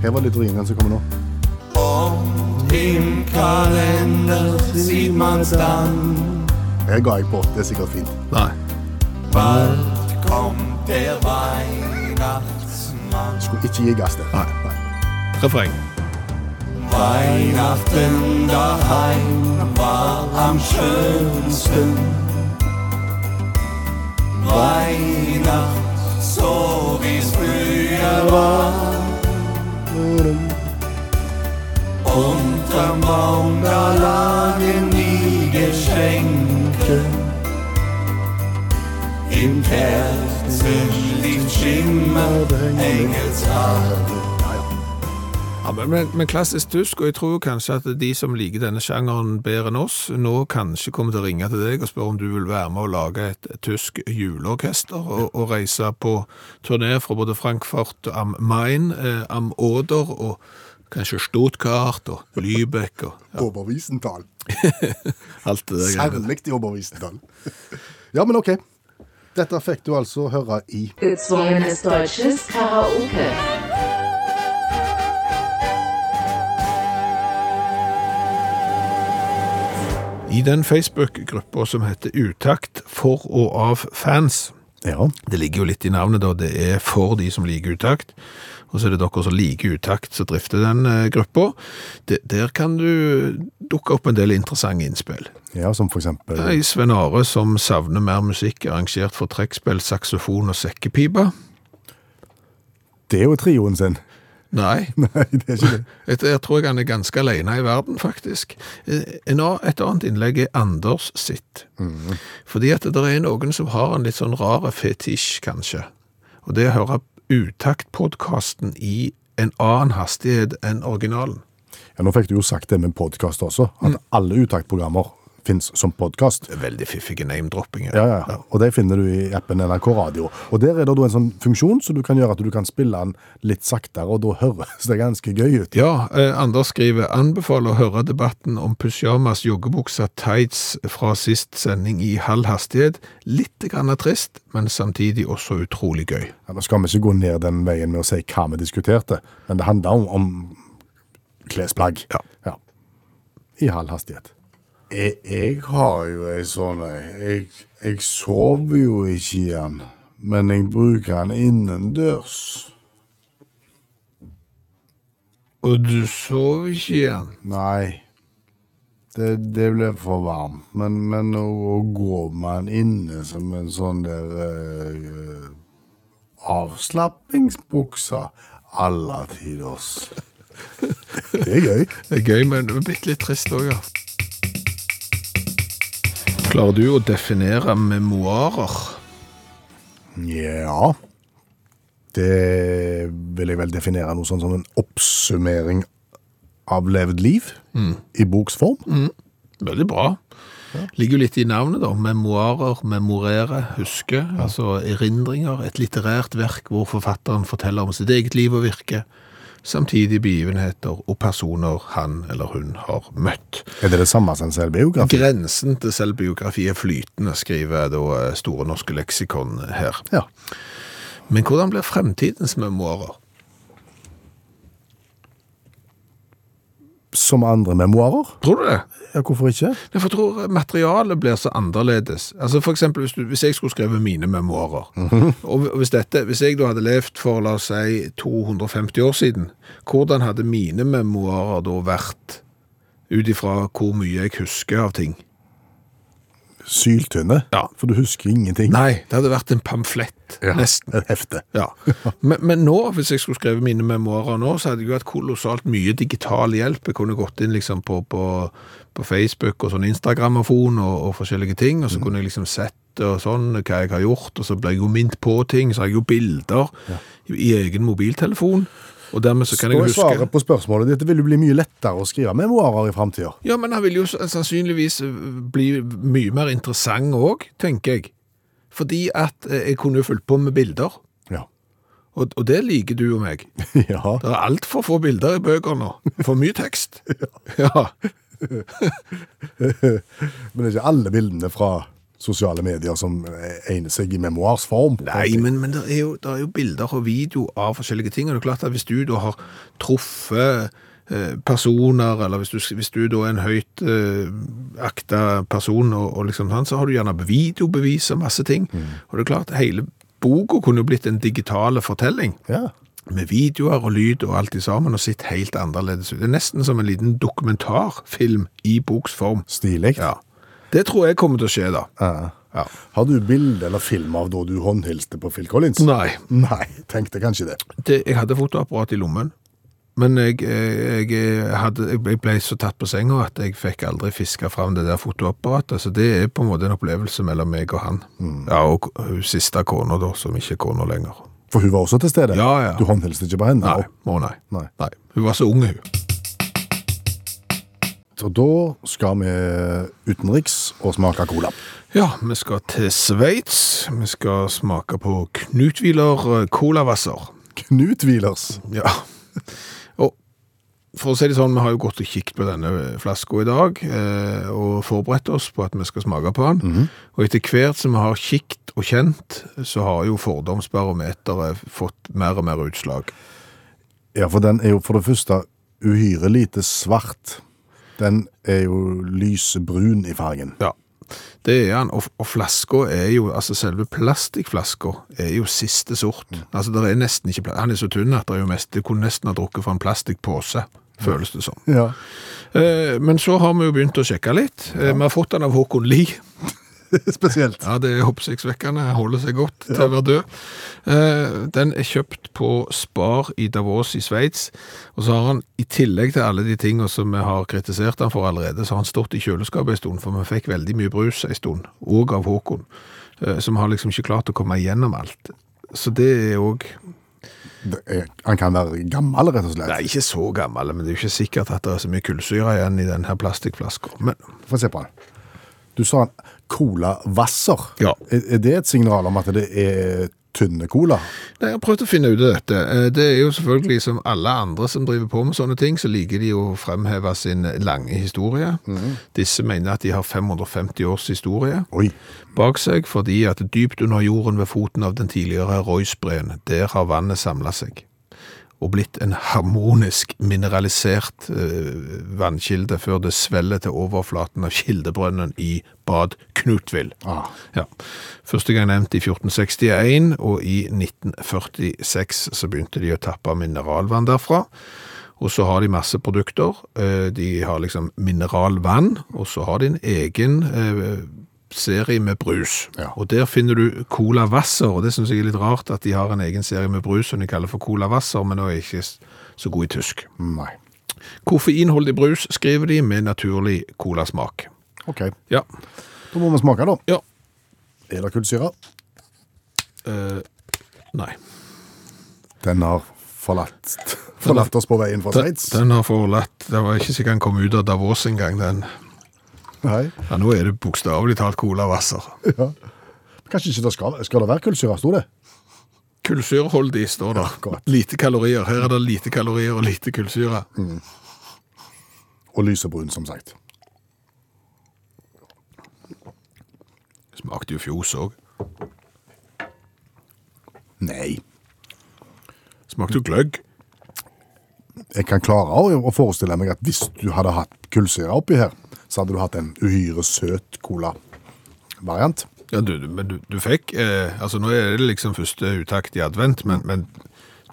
Her var litt ringende som kommer nå. Und im Kalender sieht man's dann. Her ga jeg på. Det er sikkert fint. Nei. Bald kommt der Weihnachtsmann. Skulle ikke gi gass der. Nei. Refreng. Weihnachten daheim war am schönsten. Weihnacht, so wie's früher war. Unterm Baum, da lagen die Geschenke. Din kæresteligt skimmer Engelshav Ja, men, men, men klassisk tysk, og jeg tror kanskje at de som liker denne sjangeren bedre enn oss, nå kanskje kommer til å ringe til deg og spørre om du vil være med å lage et, tysk juleorkester og, og reise på turné fra både Frankfurt am Main, eh, am Oder og kanskje Stuttgart og Lübeck og ja, Oberwiesenthal. alt det der. Særlig i Oberwiesenthal. Ja, men ok. Dette fikk du altså høre i Gezwungenes deutsches Karaoke. I den Facebook-gruppa som heter Utakt for og av fans. Ja. Det ligger jo litt i navnet da, det er for de som liker utakt, og så er det dere som liker utakt som drifter den eh, gruppa. Der kan du dukke opp en del interessante innspill. ja, som for eksempel Ei Sven Are som savner mer musikk arrangert for trekkspill, saksofon og sekkepipe. Det er jo trioen sin. Nei, Nei, det er ikke det. jeg, jeg tror jeg han er ganske alene i verden, faktisk. Eh, et annet innlegg er Anders sitt. Fordi at det er noen som har en litt sånn rar fetisj, kanskje. Og det er å høre utakt-podkasten i en annen hastighet enn originalen. Ja, nå fikk du jo sagt det med podkast også, at alle uttaktprogrammer fins som podkast. Veldig fiffige name-droppinger. Ja, ja, ja. Og det finner du i appen NRK Radio. Og der er det da en sånn funksjon som du kan gjøre at du kan spille den litt saktere, og da høres det ganske gøy ut. Ja, eh, Anders skriver anbefaler å høre debatten om pysjamas, joggebuksa, tights fra sist sending i halv hastighet. Litt grann trist, men samtidig også utrolig gøy. Ja, nå skal vi ikke gå ned den veien med å si hva vi diskuterte, men det handler om, om klesplagg. Ja. I halv hastighet. Jeg, jeg har jo ei sånn ei. Jeg, jeg sover jo ikke i den, men jeg bruker den innendørs. Og du sover ikke igjen? Nei, det, det ble for varmt. Men, men å, å gå med den inne som en sånn der uh, avslappingsbukse alle tiders. Det er gøy. Det er gøy, men bitte litt trist òg, ja. Klarer du å definere memoarer? Ja. Det vil jeg vel definere noe sånn som en oppsummering av levd liv i boks form. Mm. Veldig bra. Ligger jo litt i navnet, da. Memoarer, memorere, huske. Altså erindringer. Et litterært verk hvor forfatteren forteller om sitt eget liv og virke. Samtidig begivenheter og personer han eller hun har møtt. Er det det samme som selvbiografi? Grensen til selvbiografi er flytende, skriver da eh, Store norske leksikon her. Ja. Men hvordan blir fremtidens memoarer? Som andre memoarer? Tror du det? Ja, hvorfor ikke? Jeg tror materialet blir så annerledes. Altså for eksempel hvis, du, hvis jeg skulle skrevet mine memoarer, og hvis, dette, hvis jeg da hadde levd for, la oss si, 250 år siden, hvordan hadde mine memoarer da vært ut ifra hvor mye jeg husker av ting? Syltynne? Ja. For du husker ingenting? Nei, det hadde vært en pamflett, Ja, nesten. Et hefte. Ja. Men, men nå, hvis jeg skulle skrevet mine memoarer nå, så hadde jeg jo hatt kolossalt mye digital hjelp. Jeg kunne gått inn liksom på, på, på Facebook og sånn Instagram-afon og, og forskjellige ting, og så kunne jeg liksom sett og sånn, hva jeg har gjort, og så ble jeg jo minnet på ting, så har jeg jo bilder i, i egen mobiltelefon, og dermed så kan Og jeg huske... svaret på spørsmålet ditt, det vil jo bli mye lettere å skrive memoarer i fremtiden. Ja, men han vil jo sannsynligvis eh, bli mye mer interessant òg, tenker jeg. Fordi at eh, jeg kunne jo fulgt på med bilder, Ja. og, og det liker du og meg. ja. Det er altfor få bilder i bøker nå. For mye tekst. Ja. Men det er ikke alle bildene fra sosiale medier som egner seg i memoarsform. Nei, men, men det, er jo, det er jo bilder og video av forskjellige ting. Og det er klart at hvis du da har truffet eh, personer, eller hvis du, hvis du da er en høyt eh, akta person, og, og liksom sånn, så har du gjerne videobevis og masse ting. Og det er klart, hele boka kunne jo blitt en digitale fortelling. Ja. med videoer og lyd og alt i sammen, og sett helt annerledes ut. Det er nesten som en liten dokumentarfilm i boksform. Stilig. Ja. Det tror jeg kommer til å skje, da. Ja. Ja. Har du bilde eller film av da du håndhilste på Phil Collins? Nei. Nei, tenkte kanskje det. Det, jeg hadde fotoapparat i lommen. men jeg, jeg, hadde, jeg ble så tatt på senga at jeg fikk aldri fiska fram det der fotoapparatet. Så det er på en måte en opplevelse mellom meg og han. Ja, og hun siste kona da, som ikke er kona lenger. For hun var også til stede? Ja, ja. Du håndhilste ikke på henne? Nei, å nei. Nei. nei. Hun var så ung, hun. Så da skal vi utenriks og smake cola. Ja, vi skal til Sveits. Vi skal smake på Knuthviler eh, Colavasser. Knuthvilers? Ja. Og for å si det sånn, vi har jo gått og kikket på denne flaska i dag, eh, og forberedt oss på at vi skal smake på den. Og etter hvert som vi har kikket og kjent, så har jo fordomsbarometeret fått mer og mer utslag. Ja, for den er jo for det første uhyre lite svart. Den er jo lysebrun i fargen. Ja, det er han. Og, og flaska er jo, altså selve plastikkflaska er jo siste sort. Altså det er nesten ikke plass. Han er så tynn at det er jo mest, det kunne nesten ha drukket fra en plastikkpose, føles det som. Ja. Eh, men så har vi jo begynt å sjekke litt. Eh, vi har fått den av Håkon Lie. Spesielt. Ja, det er oppsiktsvekkende. Holder seg godt til å være død. Eh, den er kjøpt på Spar i Davos i Sveits. Og så har han, i tillegg til alle de tingene som vi har kritisert han for allerede, så har han stått i kjøleskapet en stund, for vi fikk veldig mye brus en stund, og av Håkon, eh, som har liksom ikke klart å komme igjennom alt. Så det er òg er, han kan være gammel, rett og slett. Nei, ikke så gammel, men det er jo ikke sikkert at det er så mye kullsyre igjen i denne plastikkflaska. Men Få se på den. Du sa cola Vasser. Ja. Er, er det et signal om at det er tynne cola? Nei, Jeg har prøvd å finne ut av dette. Eh, Det er jo selvfølgelig som alle andre som driver på med sånne ting, så liker de å fremheve sin lange historie. Disse mener at de har 550 års historie Oi. bak seg, fordi at dypt under jorden ved foten av den tidligere Roysbreen, der har vannet samlet seg. Og blitt en harmonisk mineralisert eh, vannkilde før det svelger til overflaten av kildebrønnen i Bad Knutvill. Ah. Ja. Første gang nevnt i 1461, og i 1946 så begynte de å tappe mineralvann derfra. Og så har de masse produkter. Eh, De har liksom mineralvann, og så har de en egen eh, serie med brus. Ja. Og der finner du Cola Wasser, og det synes jeg er litt rart at de har en egen serie med brus som de kaller for Cola Wasser, men nå er jeg ikke så god i tysk. Nei. Koffeinholdig brus skriver de med naturlig colasmak. Ok. Ja. Da må vi smake, da. Ja. Er det kullsyre? Uh, nei. Den har forlatt, forlatt oss på veien fra Den, Sveits. den har forlatt Det var ikke sikkert den kom ut av Davos engang, den. Nei. Ja, nå er det bokstavelig talt colavasser. Ja. Kanskje ikke det skal, skal det være kullsyre, sto det? Kullsyreholdig står det. Ja, Lite kalorier. Her er det lite kalorier og lite kullsyre. Og lysebrun, som sagt. Smakte jo fjos òg. Nei. Smakte jo gløgg. Jeg kan klare å forestille meg at hvis du hadde hatt kullsyre oppi her, så hadde du hatt en uhyre søt cola-variant. Ja, du, men du, du fikk eh, Altså, nå er det liksom første utakt i advent, men, men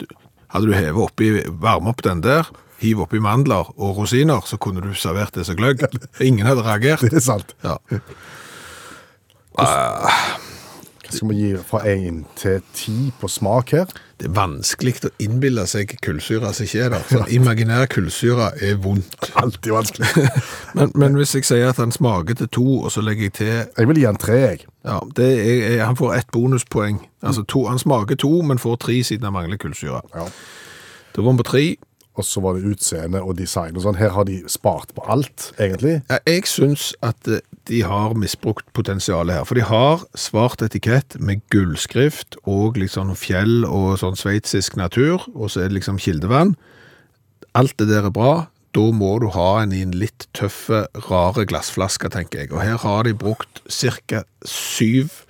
du, hadde du hevet oppi Varme opp den der, hiv oppi mandler og rosiner, så kunne du servert det som gløgg. Ingen hadde reagert. Det er sant. Ja. Skal vi gi fra 1 til 10 på smak her? Det er vanskelig å innbille seg kullsyre som ikke er der. Sånn imaginær kullsyre er vondt. Alltid vanskelig. Men, men hvis jeg sier at han smaker til to, og så legger jeg til Jeg vil gi han 3, jeg. ja, det er, Han får ett bonuspoeng. Altså to, Han smaker to, men får tre siden han mangler kullsyre. Ja. Da var han på tre. Og så var det utseende og design og sånn. Her har de spart på alt, egentlig. Ja, Jeg syns at eh, de har misbrukt potensialet her. For de har svart etikett med gullskrift og sånn fjell og sånn sveitsisk natur, og så er det liksom kildevann. Alt det der er bra. Da må du ha en i en litt tøffe, rare glassflaske, tenker jeg. Og her har de brukt ca. syv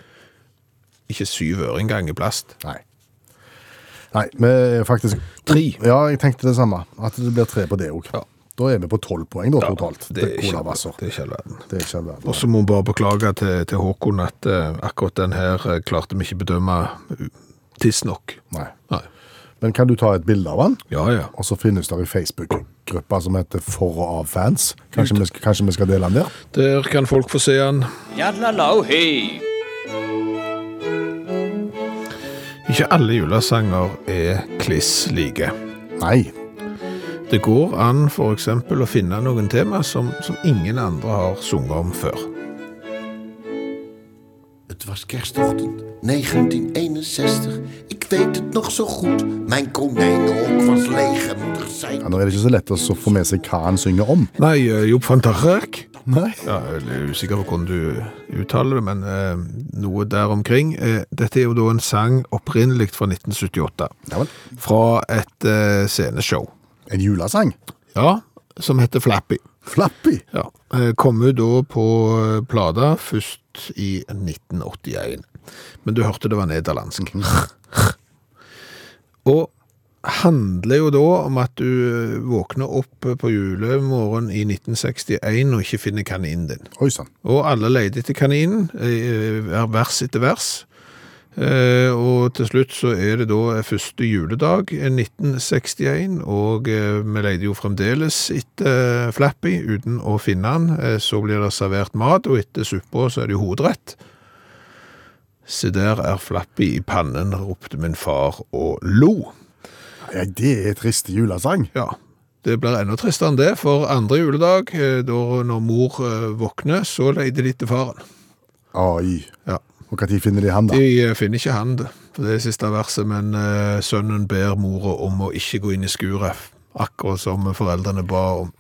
Ikke syv øre engang i plast. Nei. Nei, vi er faktisk Tre. Ja, jeg tenkte det samme. At det blir tre på det òg. Ja. Da er vi på tolv poeng da, totalt. Det er ikke, det er ikke all verden. Det er ikke all verden. Og så må vi bare beklage til, til Håkon at uh, akkurat den her uh, klarte vi ikke bedømme tidsnok. Nei. Nei. Men kan du ta et bilde av han? Ja, ja. Og så finnes det i Facebook-gruppe som heter For og av fans. Kanskje vi, kanskje vi skal dele den der? Der kan folk få se han. Ikke alle julesanger er kliss like. Nei. Det går an for eksempel å finne noen tema som, som ingen andre har sunget om før. Het was kerstochtend 1961. Ik weet het nog zo goed. Mijn konijnenhok was leeg en moeder zei... Ja, nå er det ikke så lett å så få med seg hva han synger om. Nei, eh, Jobb van Tarrek. Nei. Ja, jeg er usikker på hvordan du uttaler det, men eh, noe der omkring. Eh, dette er jo da en sang opprinnelig fra 1978, Ja vel. fra et eh, sceneshow. En julesang. Ja, som heter Flappy. Flappy. Ja, eh, kom ut da på eh, plata først i 1981. Men du hørte det var nederlandsk. Og handler jo da om at du eh, våkner opp på julemorgen i 1961 og ikke finner kaninen din. Oi sann. Og alle leide etter kaninen, eh, er vers etter vers. Eh, og til slutt så er det da første juledag eh, 1961, og eh, vi leide jo fremdeles etter eh, Flappy uten å finne han. Eh, så blir det servert mat, og etter suppa så er det jo hovedrett. Se der er Flappy i pannen, ropte min far og lo. Ja, det er trist julesang. Ja, det blir enda tristere enn det, for andre juledag, eh, da når mor eh, våkner, så leide de etter faren. Ai. Ja. Og når finner de han, da? De eh, finner ikke han det, for det er siste verset, men sønnen ber mora om å ikke gå inn i skuret, akkurat som foreldrene ba om.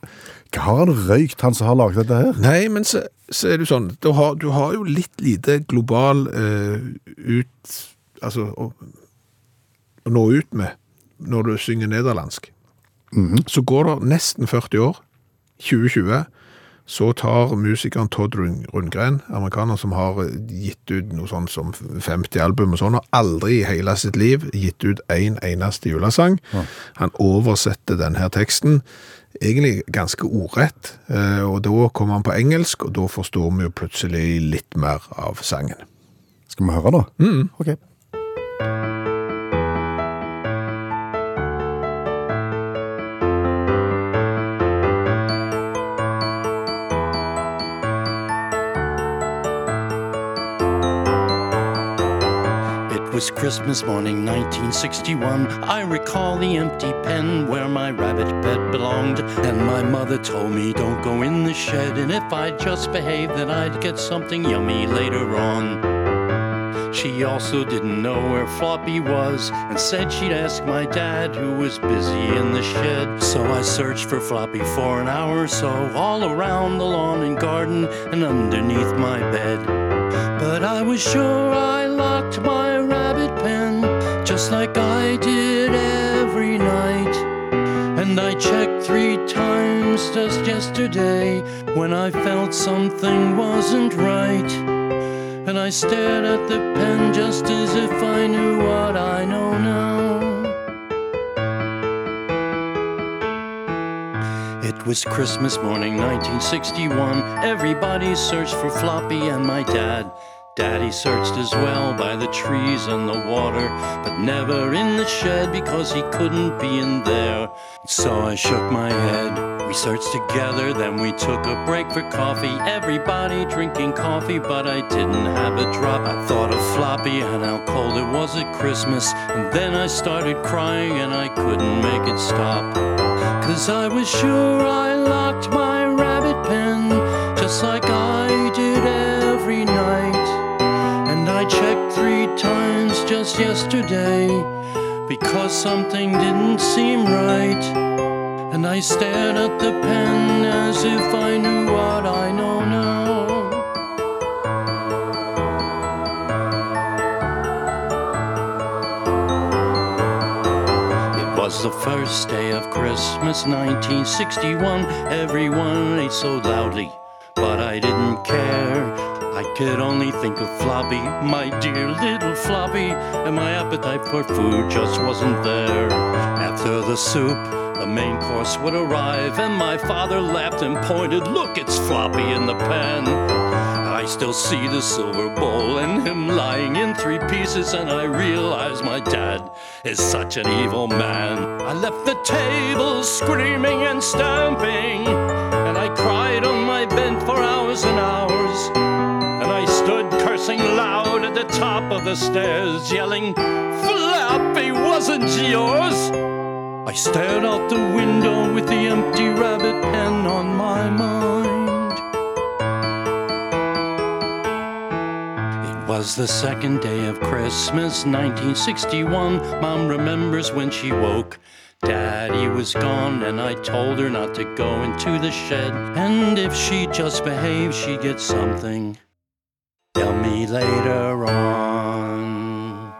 Hva har han røykt, han som har laget dette her? Nei, men så, så er det jo sånn, du har, du har jo litt lite global eh, ut, altså, å, å nå ut med, når du synger nederlandsk. Så går det nesten 40 år, 2020, så tar musikeren Todd Rundgren, amerikaner som har eh, gitt ut noe sånt som 50 album og sånn, og aldri i hele sitt liv gitt ut en eneste julesang. Han oversetter denne teksten, egentlig ganske ordrett, eh, og da kommer han på engelsk, og da forstår vi jo plutselig litt mer av sangen. Skal vi høre, da? Mm. Ok. Was Christmas morning 1961. I recall the empty pen where my rabbit bed belonged. And my mother told me, don't go in the shed. And if I just behaved, then I'd get something yummy later on. She also didn't know where Floppy was and said she'd ask my dad, who was busy in the shed. So I searched for Floppy for an hour or so, all around the lawn and garden and underneath my bed. But I was sure I locked my I did every night. And I checked three times just yesterday when I felt something wasn't right. And I stared at the pen just as if I knew what I know now. It was Christmas morning 1961. Everybody searched for Floppy and my dad. Daddy searched as well by the trees and the water, but never in the shed because he couldn't be in there. So I shook my head. We searched together, then we took a break for coffee. Everybody drinking coffee, but I didn't have a drop. I thought of Floppy and how cold it was at Christmas. And then I started crying and I couldn't make it stop. Cause I was sure I locked my rabbit pen just like I yesterday because something didn't seem right. And I stared at the pen as if I knew what I know now. It was the first day of Christmas 1961. Everyone ate so loudly, but I didn't care. I could only think of Floppy, my dear little Floppy, and my appetite for food just wasn't there. After the soup, the main course would arrive, and my father laughed and pointed, Look, it's Floppy in the pan. I still see the silver bowl and him lying in three pieces, and I realize my dad is such an evil man. I left the table screaming and stamping, and I cried on my bed for hours and hours. Cursing loud at the top of the stairs, yelling, Flappy wasn't yours. I stared out the window with the empty rabbit pen on my mind. It was the second day of Christmas, 1961. Mom remembers when she woke. Daddy was gone, and I told her not to go into the shed. And if she just behaved, she'd get something. Tell me later on.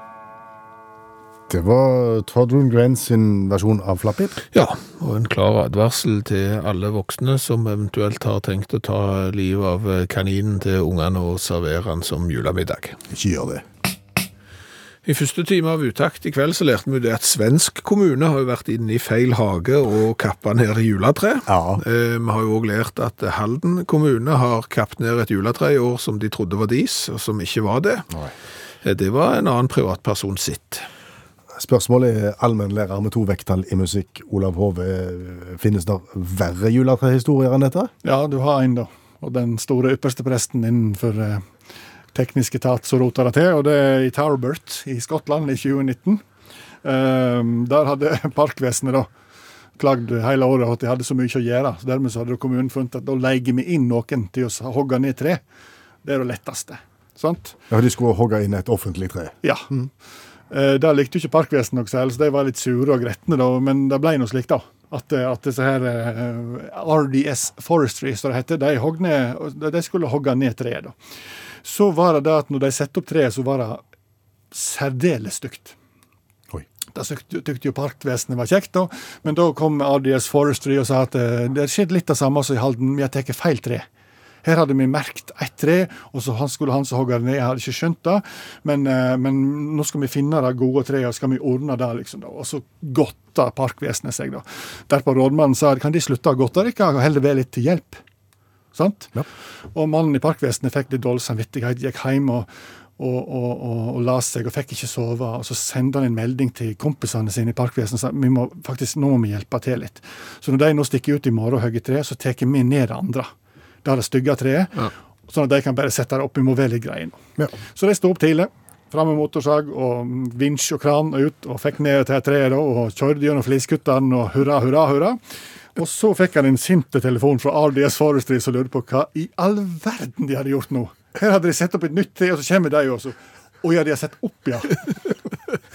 Det var Todd Rundgren sin versjon av Flappy. Ja, og en klar advarsel til alle voksne som eventuelt har tenkt å ta livet av kaninen til ungene og servere den som julemiddag. Ikke gjør det. I første time av utakt i kveld så lærte vi det at svensk kommune har jo vært inne i feil hage og kappa ned juletre. Ja. Eh, Vi har jo òg lært at Halden kommune har kappet ned et juletre i år som de trodde var deres, og som ikke var det. Nei. Eh, Det var en annen privatperson sitt. Spørsmålet er allmennlærer med to vekttall i musikk. Olav Hove, finnes det verre juletrehistorier enn dette? Ja, du har en, da. Og den store ypperste presten innenfor eh, teknisk etat som rota det til, og det er i Tarbert i Skottland i 2019. Ehm, der hadde parkvesenet da klagd hele året at de hadde så mye å gjøre. så Dermed så hadde kommunen funnet at da leier vi inn noen til å hogge ned tre. Det er det letteste. Sant? Ja, De skulle hogge inn et offentlig tre. Ja. Eh, Der likte ikke parkvesenet noe særlig, så de var litt sure og gretne, da, men det ble noe slik, da. At, eh, at disse her eh, RDS Forestry, som det heter, de, hogne, de skulle hogge ned treet. da. Så var det det at når de satte opp treet, så var det særdeles stygt. Da syntes jo parkvesenet var kjekt, da, men da kom RDS Forestry og sa at eh, det skjedde litt det samme som i Halden, vi har tatt feil tre. Her hadde vi merkt ett tre, og så skulle han som hogge det ned. Jeg hadde ikke skjønt det, men, eh, men nå skal vi finne det gode treet, og skal vi ordne det, liksom. da. Og så godta parkvesenet seg, da. Derpå rådmannen sa kan de slutte å godte dere, og heller være litt til hjelp. Sant? Ja. Og mannen i parkvesenet fikk litt dårlig samvittighet, gikk hjem og, og, og, og, og la seg og fikk ikke sove. Og så sendte han en melding til kompisene sine i parkvesenet og sa vi må faktisk, nå må vi hjelpe til litt. Så når de nå stikker ut i morgen og hogger tre, så tar vi ned det andre. Det er det stygge treet. Sånn at de kan bare sette det opp. imot nå. Ja. Så de sto opp tidlig. Fram med motorsag og vinsj og kran ut, og fikk ned til treet og kjørte gjennom fliskuttene og hurra, hurra, hurra. Og så fikk han en sinte telefon fra RDS Forestry som lurte på hva i all verden de hadde gjort nå. Her hadde de satt opp et nytt tre, og så kommer de også. Å ja, de har sett opp, ja.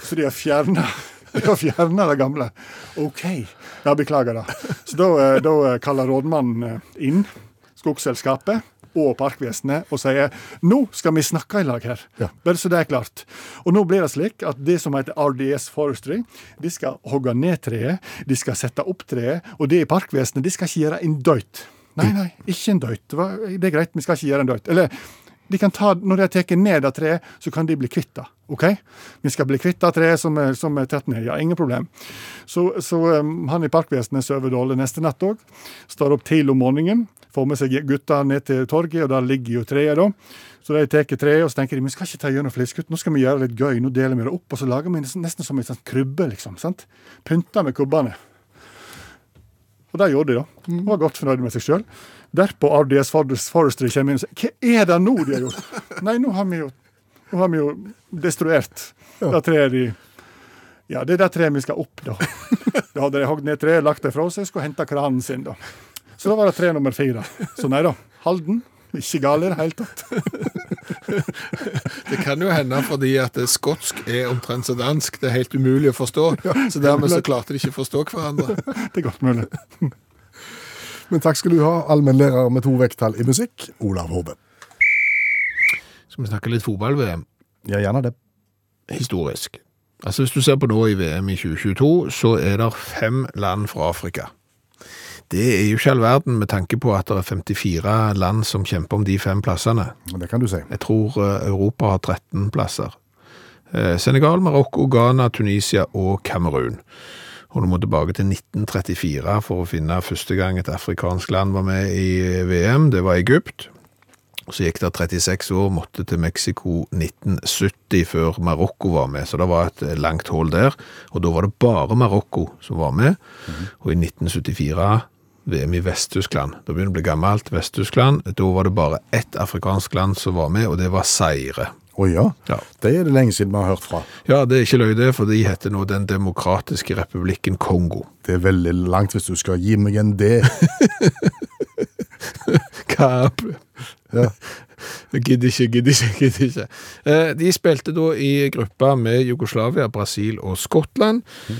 Så de har fjerna de har fjerna det gamle. OK. Ja, beklager det. Så da, eh, da kaller rådmannen eh, inn Skogselskapet og Parkvesenet og sier nå skal vi snakke i lag her. Ja. Bare så det er klart. Og nå blir det slik at det som heter RDS Forestry, de skal hogge ned treet, de skal sette opp treet, og det i Parkvesenet, de skal ikke gjøre en døyt. Nei, nei, ikke en døyt. Det er greit, vi skal ikke gjøre en døyt. Eller de kan ta, når de har tatt ned det treet, så kan de bli kvitt det. OK? Vi skal bli kvitt det treet som som er tatt ned. Ja, ingen problem. Så, så um, han i Parkvesenet sover dårlig neste natt òg. Står opp tidlig om morgenen, får med seg gutta ned til torget, og der ligger jo treet, da. Så de tar treet, og så tenker de vi skal ikke ta gjennom fliskutt, nå skal vi gjøre det litt gøy. Nå deler vi det opp, og så lager vi nesten, nesten som en sånn krybbe, liksom. sant? Pynter med kubbene. Og det gjorde de, da. Og var godt fornøyde med seg sjøl. Derpå RDS Forest- Forestry kommer inn og sier hva er det nå de har gjort? Nei, nå har vi jo, har vi jo destruert det treet de Ja, det er det treet vi skal opp, da. Da hadde de hogd ned treet, lagt det fra seg, skulle hente kranen sin, da. Så da var det tre nummer fire. Så nei da. Halden. Ikke gal i det hele tatt. Det kan jo hende fordi at skotsk er omtrent som dansk. Det er helt umulig å forstå. Så dermed så klarte de ikke å forstå hverandre. Det er godt mulig. Men takk skal du ha, allmennlærer med to vekttall i musikk, Olav Hove. Skal vi snakke litt fotball-VM? Ja, gjerne det. historisk. Altså Hvis du ser på nå i VM i 2022, så er det fem land fra Afrika. Det er jo ikke all verden med tanke på at det er 54 land som kjemper om de fem plassene. Det kan du si. Jeg tror eh, Europa har 13 plasser. Eh, Senegal, Marokko, Ghana, Tunisia og Kamerun. Og du må tilbake til 1934 for å finne første gang et afrikansk land var med i VM. Det var Egypt. Så gikk det 36 år, måtte til Mexico 1970 før Marokko var med. Så det var et eh, langt hull der. Og da var det bare Marokko som var med. Og i 1974 VM i Vest-Tyskland. Da begynner det å bli gammelt. Vest-Tyskland. Da var det bare ett afrikansk land som var med, og det var Seire. Å ja. Ja. Det er det lenge siden vi har hørt fra. Ja, det er ikke løy det, for de heter nå Den demokratiske republikken Kongo. Det er veldig langt hvis du skal gi meg en D. Kap. Ja. Gidder ikke, gidder ikke, gidder ikke. Eh, De spilte da i gruppa med Jugoslavia, Brasil og Skottland. Eh,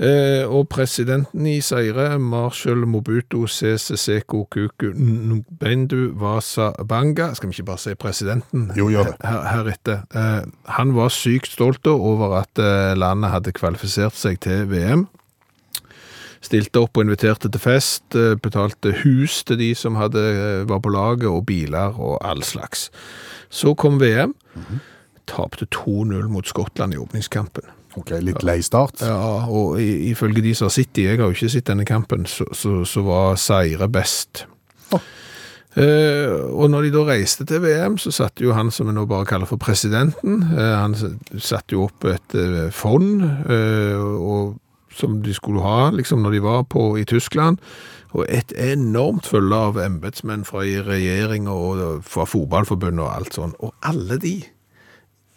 og presidenten i Seire, Marshall Mobutu Sese Seko Kuku Nbendu Vasa Banga, skal vi ikke bare si presidenten Jo, gjør her, heretter, eh, han var sykt stolt over at eh, landet hadde kvalifisert seg til VM. Stilte opp og inviterte til fest, eh, betalte hus til de som hadde, eh, var på laget, og biler og all slags. Så kom VM, tapte 2-0 mot Skottland i åpningskampen. Ok, Litt lei start. Ja, og ifølge de som har sett jeg har jo ikke sett denne kampen, så, så, så var Seire best. Eh, og når de da reiste til VM, så satte jo han som vi nå bare kaller for presidenten, eh, han satte jo opp et eh, fond, eh, og, som de skulle ha liksom når de var på i Tyskland, og et enormt følge av embedsmenn fra regjeringa og fra fotballforbundet og alt sånn, og alle de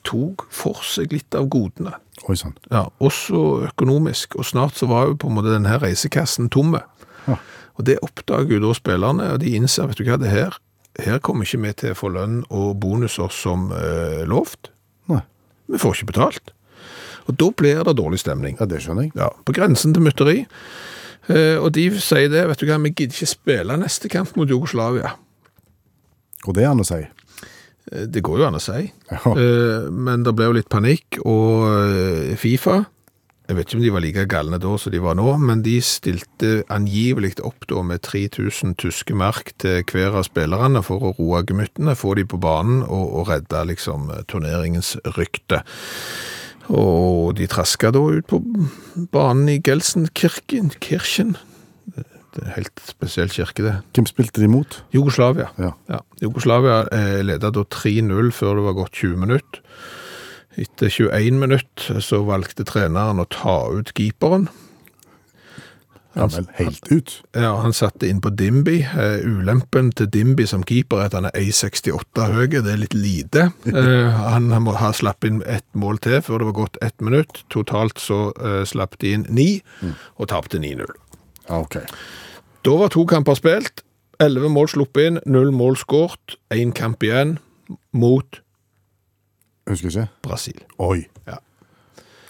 tok for seg litt av godene. Oi sann. Ja, også økonomisk, og snart så var jo på en måte denne reisekassen tomme. Ja. Og det oppdager jo da spillerne, og de innser, vet du hva, det her, her kommer ikke vi til å få lønn og bonuser som eh, lovt. Nei. Vi får ikke betalt. Og da blir det dårlig stemning. Ja, det skjønner jeg. Ja, på grensen til mytteri. Eh, og de sier det, vet du hva, vi gidder ikke spille neste kamp mot Jugoslavia. Og det er han å si. Eh, Det går jo an å si. Ja. Eh, Men det ble jo litt panikk, og eh, Fifa Jeg vet ikke om de var like galne da som de var nå, men de stilte angivelig opp da med 3000 tyske mark til hver av spillerne for å roe gemyttene, få de på banen og, og redde liksom turneringens rykte. Og de traska da ut på banen i Gelsenkirchen, Kirchen. Det er helt spesiell kirke, det. Hvem spilte de mot? Jugoslavia. Ja. Ja. Jugoslavia eh, ledet da 3-0 før det var gått 20 minutter. Etter 21 minutter så valgte treneren å ta ut keeperen. Ja vel, helt ut. Ja, han satte inn på Dimby. Eh, ulempen til Dimby som keeper er at han er 1,68 høy. Det er litt lite. Eh, han, han må ha slapp inn ett mål til før det var gått ett minutt. Totalt så eh, slapp de inn ni, og tapte 9-0. Ja, ok. Da var to kamper spilt. Elleve mål sluppet inn, null mål skåret. Én kamp igjen mot Husker ikke. Brasil. Oi. Ja.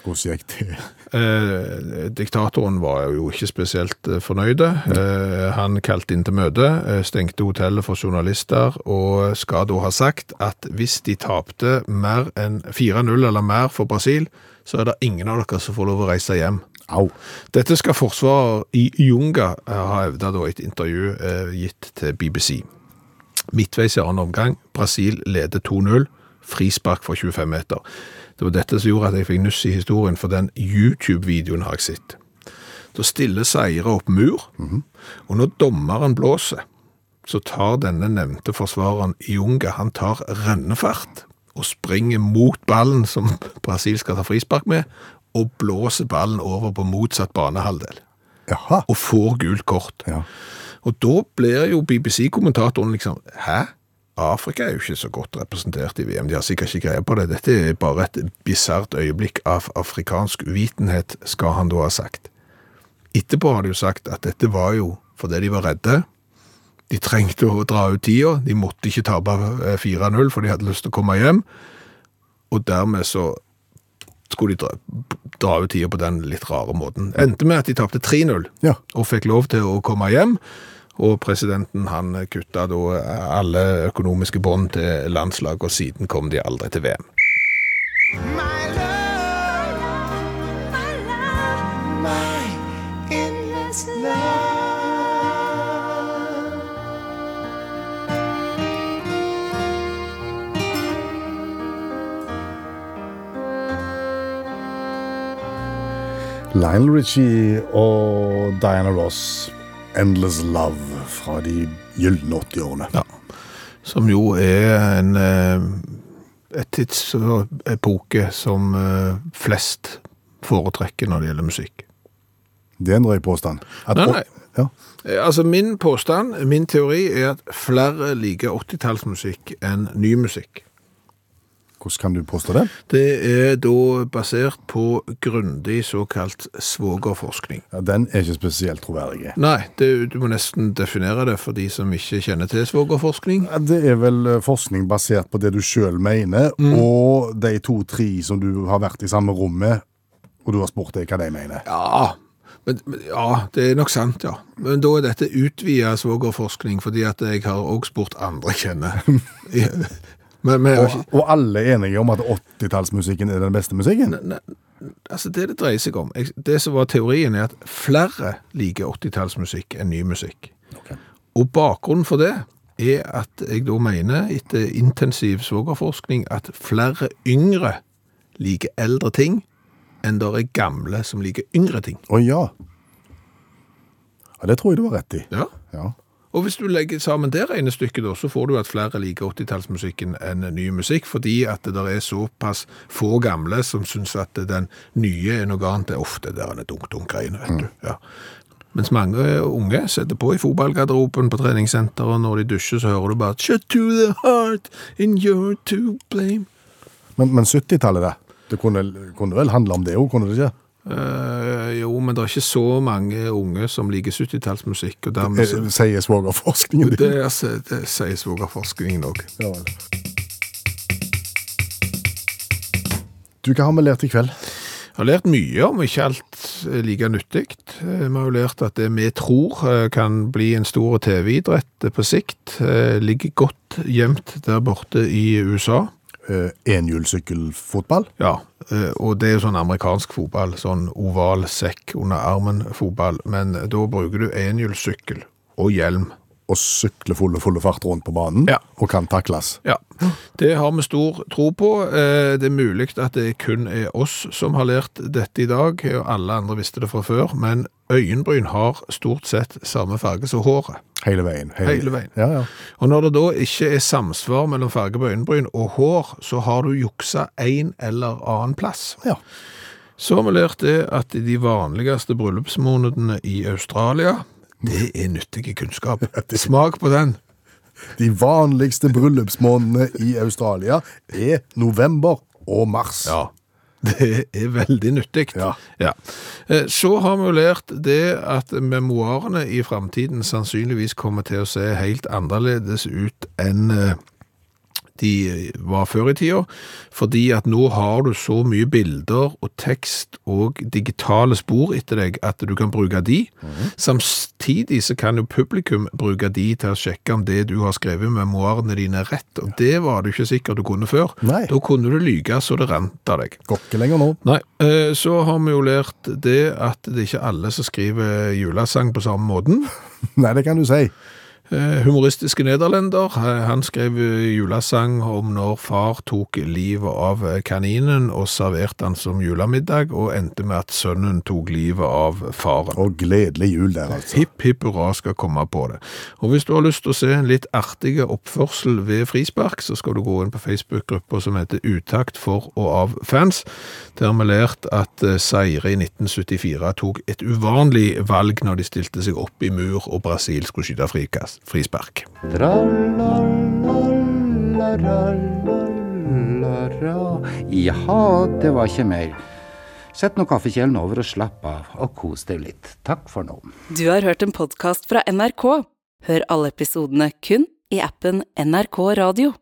Hvordan gikk det? Eh, diktatoren var jo ikke spesielt fornøyd. fornøyde. Eh, han kalte inn til møte, eh, stengte hotellet for journalister, og skal da ha sagt at hvis de tapte mer enn 4-0 eller mer for Brasil, så er det ingen av dere som får lov å reise hjem. Au. Dette skal forsvarer i Junga eh, ha hevda da et intervju eh, gitt til BBC. Midtveis i annen omgang, Brasil leder 2-0, frispark fra 25 meter. Det var dette som gjorde at jeg fikk nuss i historien, for den YouTube-videoen har jeg sett. Da stiller Seire opp mur, og når dommeren blåser, så tar denne nevnte forsvareren Junga, han tar rennefart og springer mot ballen som Brasil skal ta frispark med, og blåser ballen over på motsatt banehalvdel, Jaha. og får gult kort. Ja. Og da blir jo BBC-kommentatoren liksom, hæ? Afrika er jo ikke så godt representert i VM, de har sikkert ikke greie på det. Dette er bare et bisart øyeblikk av afrikansk uvitenhet, skal han da ha sagt. Etterpå har de jo sagt at dette var jo fordi de var redde. De trengte å dra ut tida, de måtte ikke tape eh, 4-0 for de hadde lyst til å komme hjem. Og dermed så skulle de dra, dra ut tida på den litt rare måten. Endte med at de tapte 3-0 Ja. og fikk lov til å komme hjem. Og presidenten han kutta da alle økonomiske bånd til landslaget, og siden kom de aldri til VM. Lionel Richie og Diana Ross, 'Endless Love' fra de gylne 80-årene. Ja. Som jo er en eh, et tidsepoke som eh, flest foretrekker når det gjelder musikk. Det er en drøy påstand. At- Nei, nei. Ja. Eh, Altså Min påstand, min teori, er at flere liker 80-tallsmusikk enn ny musikk. Hvordan kan du påstå det? Det er da basert på grundig såkalt svogerforskning. Ja, den er ikke spesielt troverdig. Nei, det, du må nesten definere det for de som ikke kjenner til svogerforskning. Ja, Det er vel eh, forskning basert på det du sjøl mener, og de to-tre som du har vært i samme rom med, og du har spurt deg hva de mener. Ja, men, ja, det er nok sant, ja. Men da er dette utvida svogerforskning, fordi at jeg har også spurt andre jeg kjenner. men, men, Og, og alle er enige om at 80-tallsmusikken er den beste musikken? Ne- altså det det dreier seg om, det som var teorien er at flere liker 80-tallsmusikk enn ny musikk. Og bakgrunnen for det er at jeg da mener, etter intensiv svogerforskning, at flere yngre liker eldre ting enn det er gamle som liker yngre ting. Å ja. Ja, Det tror jeg du har rett i. Ja. Ja. Og hvis du legger sammen det regnestykket, da, så får du at flere liker 80-tallsmusikken enn ny musikk, fordi at det der er såpass få gamle som syns at den nye er noe annet. Det er ofte der en er dunk-dunk-greiene, vet du. Ja. Mens mange unge setter på i fotballgarderoben på treningssenteret, og når de dusjer, så hører du bare Shut to the heart, and you're to blame. Men, men 70-tallet, det? Det kunne, kunne vel handle om det òg, kunne det ikke? Eh, jo, men det er ikke så mange unge som liker 70-tallsmusikk, Det Sier svogerforskningen din. Det, altså, det sier svogerforskningen òg. Ja. Du, hva har vi lært i kveld? Jeg har lært mye om ikke alt like nyttig. Eh, Vi har jo lært at det vi tror eh, kan bli en stor TV-idrett på sikt, ligger godt gjemt der borte i USA. Eh, Enhjulssykkelfotball? Ja, eh, og det er jo sånn amerikansk fotball, sånn oval sekk under armen-fotball, men da bruker du enhjulssykkel og hjelm. Og sykle fulle, fulle fart rundt på banen, Ja. og kan takles. Ja, det har vi stor tro på. Eh, Det er mulig at det kun er oss som har lært dette i dag, og alle andre visste det fra før, men øyenbryn har stort sett samme farge som håret. Hele veien. Hele veien. Ja, ja. Og når det da ikke er samsvar mellom farge på øyenbryn og hår, så har du juksa en eller annen plass. Ja. Så har vi lært det at i de vanligste bryllupsmånedene i Australia, det er nyttig kunnskap. Smak på den. De vanligste bryllupsmånedene i Australia er november og mars. Ja, det er veldig nyttig. Ja. Ja. Så har vi lært det at memoarene i fremtiden sannsynligvis kommer til å se helt annerledes ut enn eh, de var før i tida, fordi at nå har du så mye bilder og tekst og digitale spor etter deg at du kan bruke de. Samtidig så kan jo publikum bruke de til å sjekke om det du har skrevet i memoarene dine er rett, og det var du ikke sikker du kunne før. Nei. Da kunne du lyge så det rant av deg. Går ikke lenger nå. Nei, eh, så har vi jo lært det at det er ikke alle som skriver julesang på samme måten. Nei, det kan du si. Eh, Humoristiske nederlender, eh, han skrev eh, julesang om når far tok livet av kaninen og serverte han som julemiddag, og endte med at sønnen tok livet av faren. Og gledelig jul der, altså. Hipp, hipp hurra skal komme på det. Og hvis du har lyst til å se en litt artig oppførsel ved frispark, så skal du gå inn på Facebook-gruppa som heter Utakt for og av fans. Der har vi lært at Seire i 1974 tok et uvanlig valg når de stilte seg opp i mur og Brasil skulle skyte frikast, frispark. Jaha, det var ikke mer. Sett nå kaffekjelen over og slapp av, og kos deg litt. Takk for nå. Du har hørt en podkast fra NRK. Hør alle episodene kun i appen NRK Radio.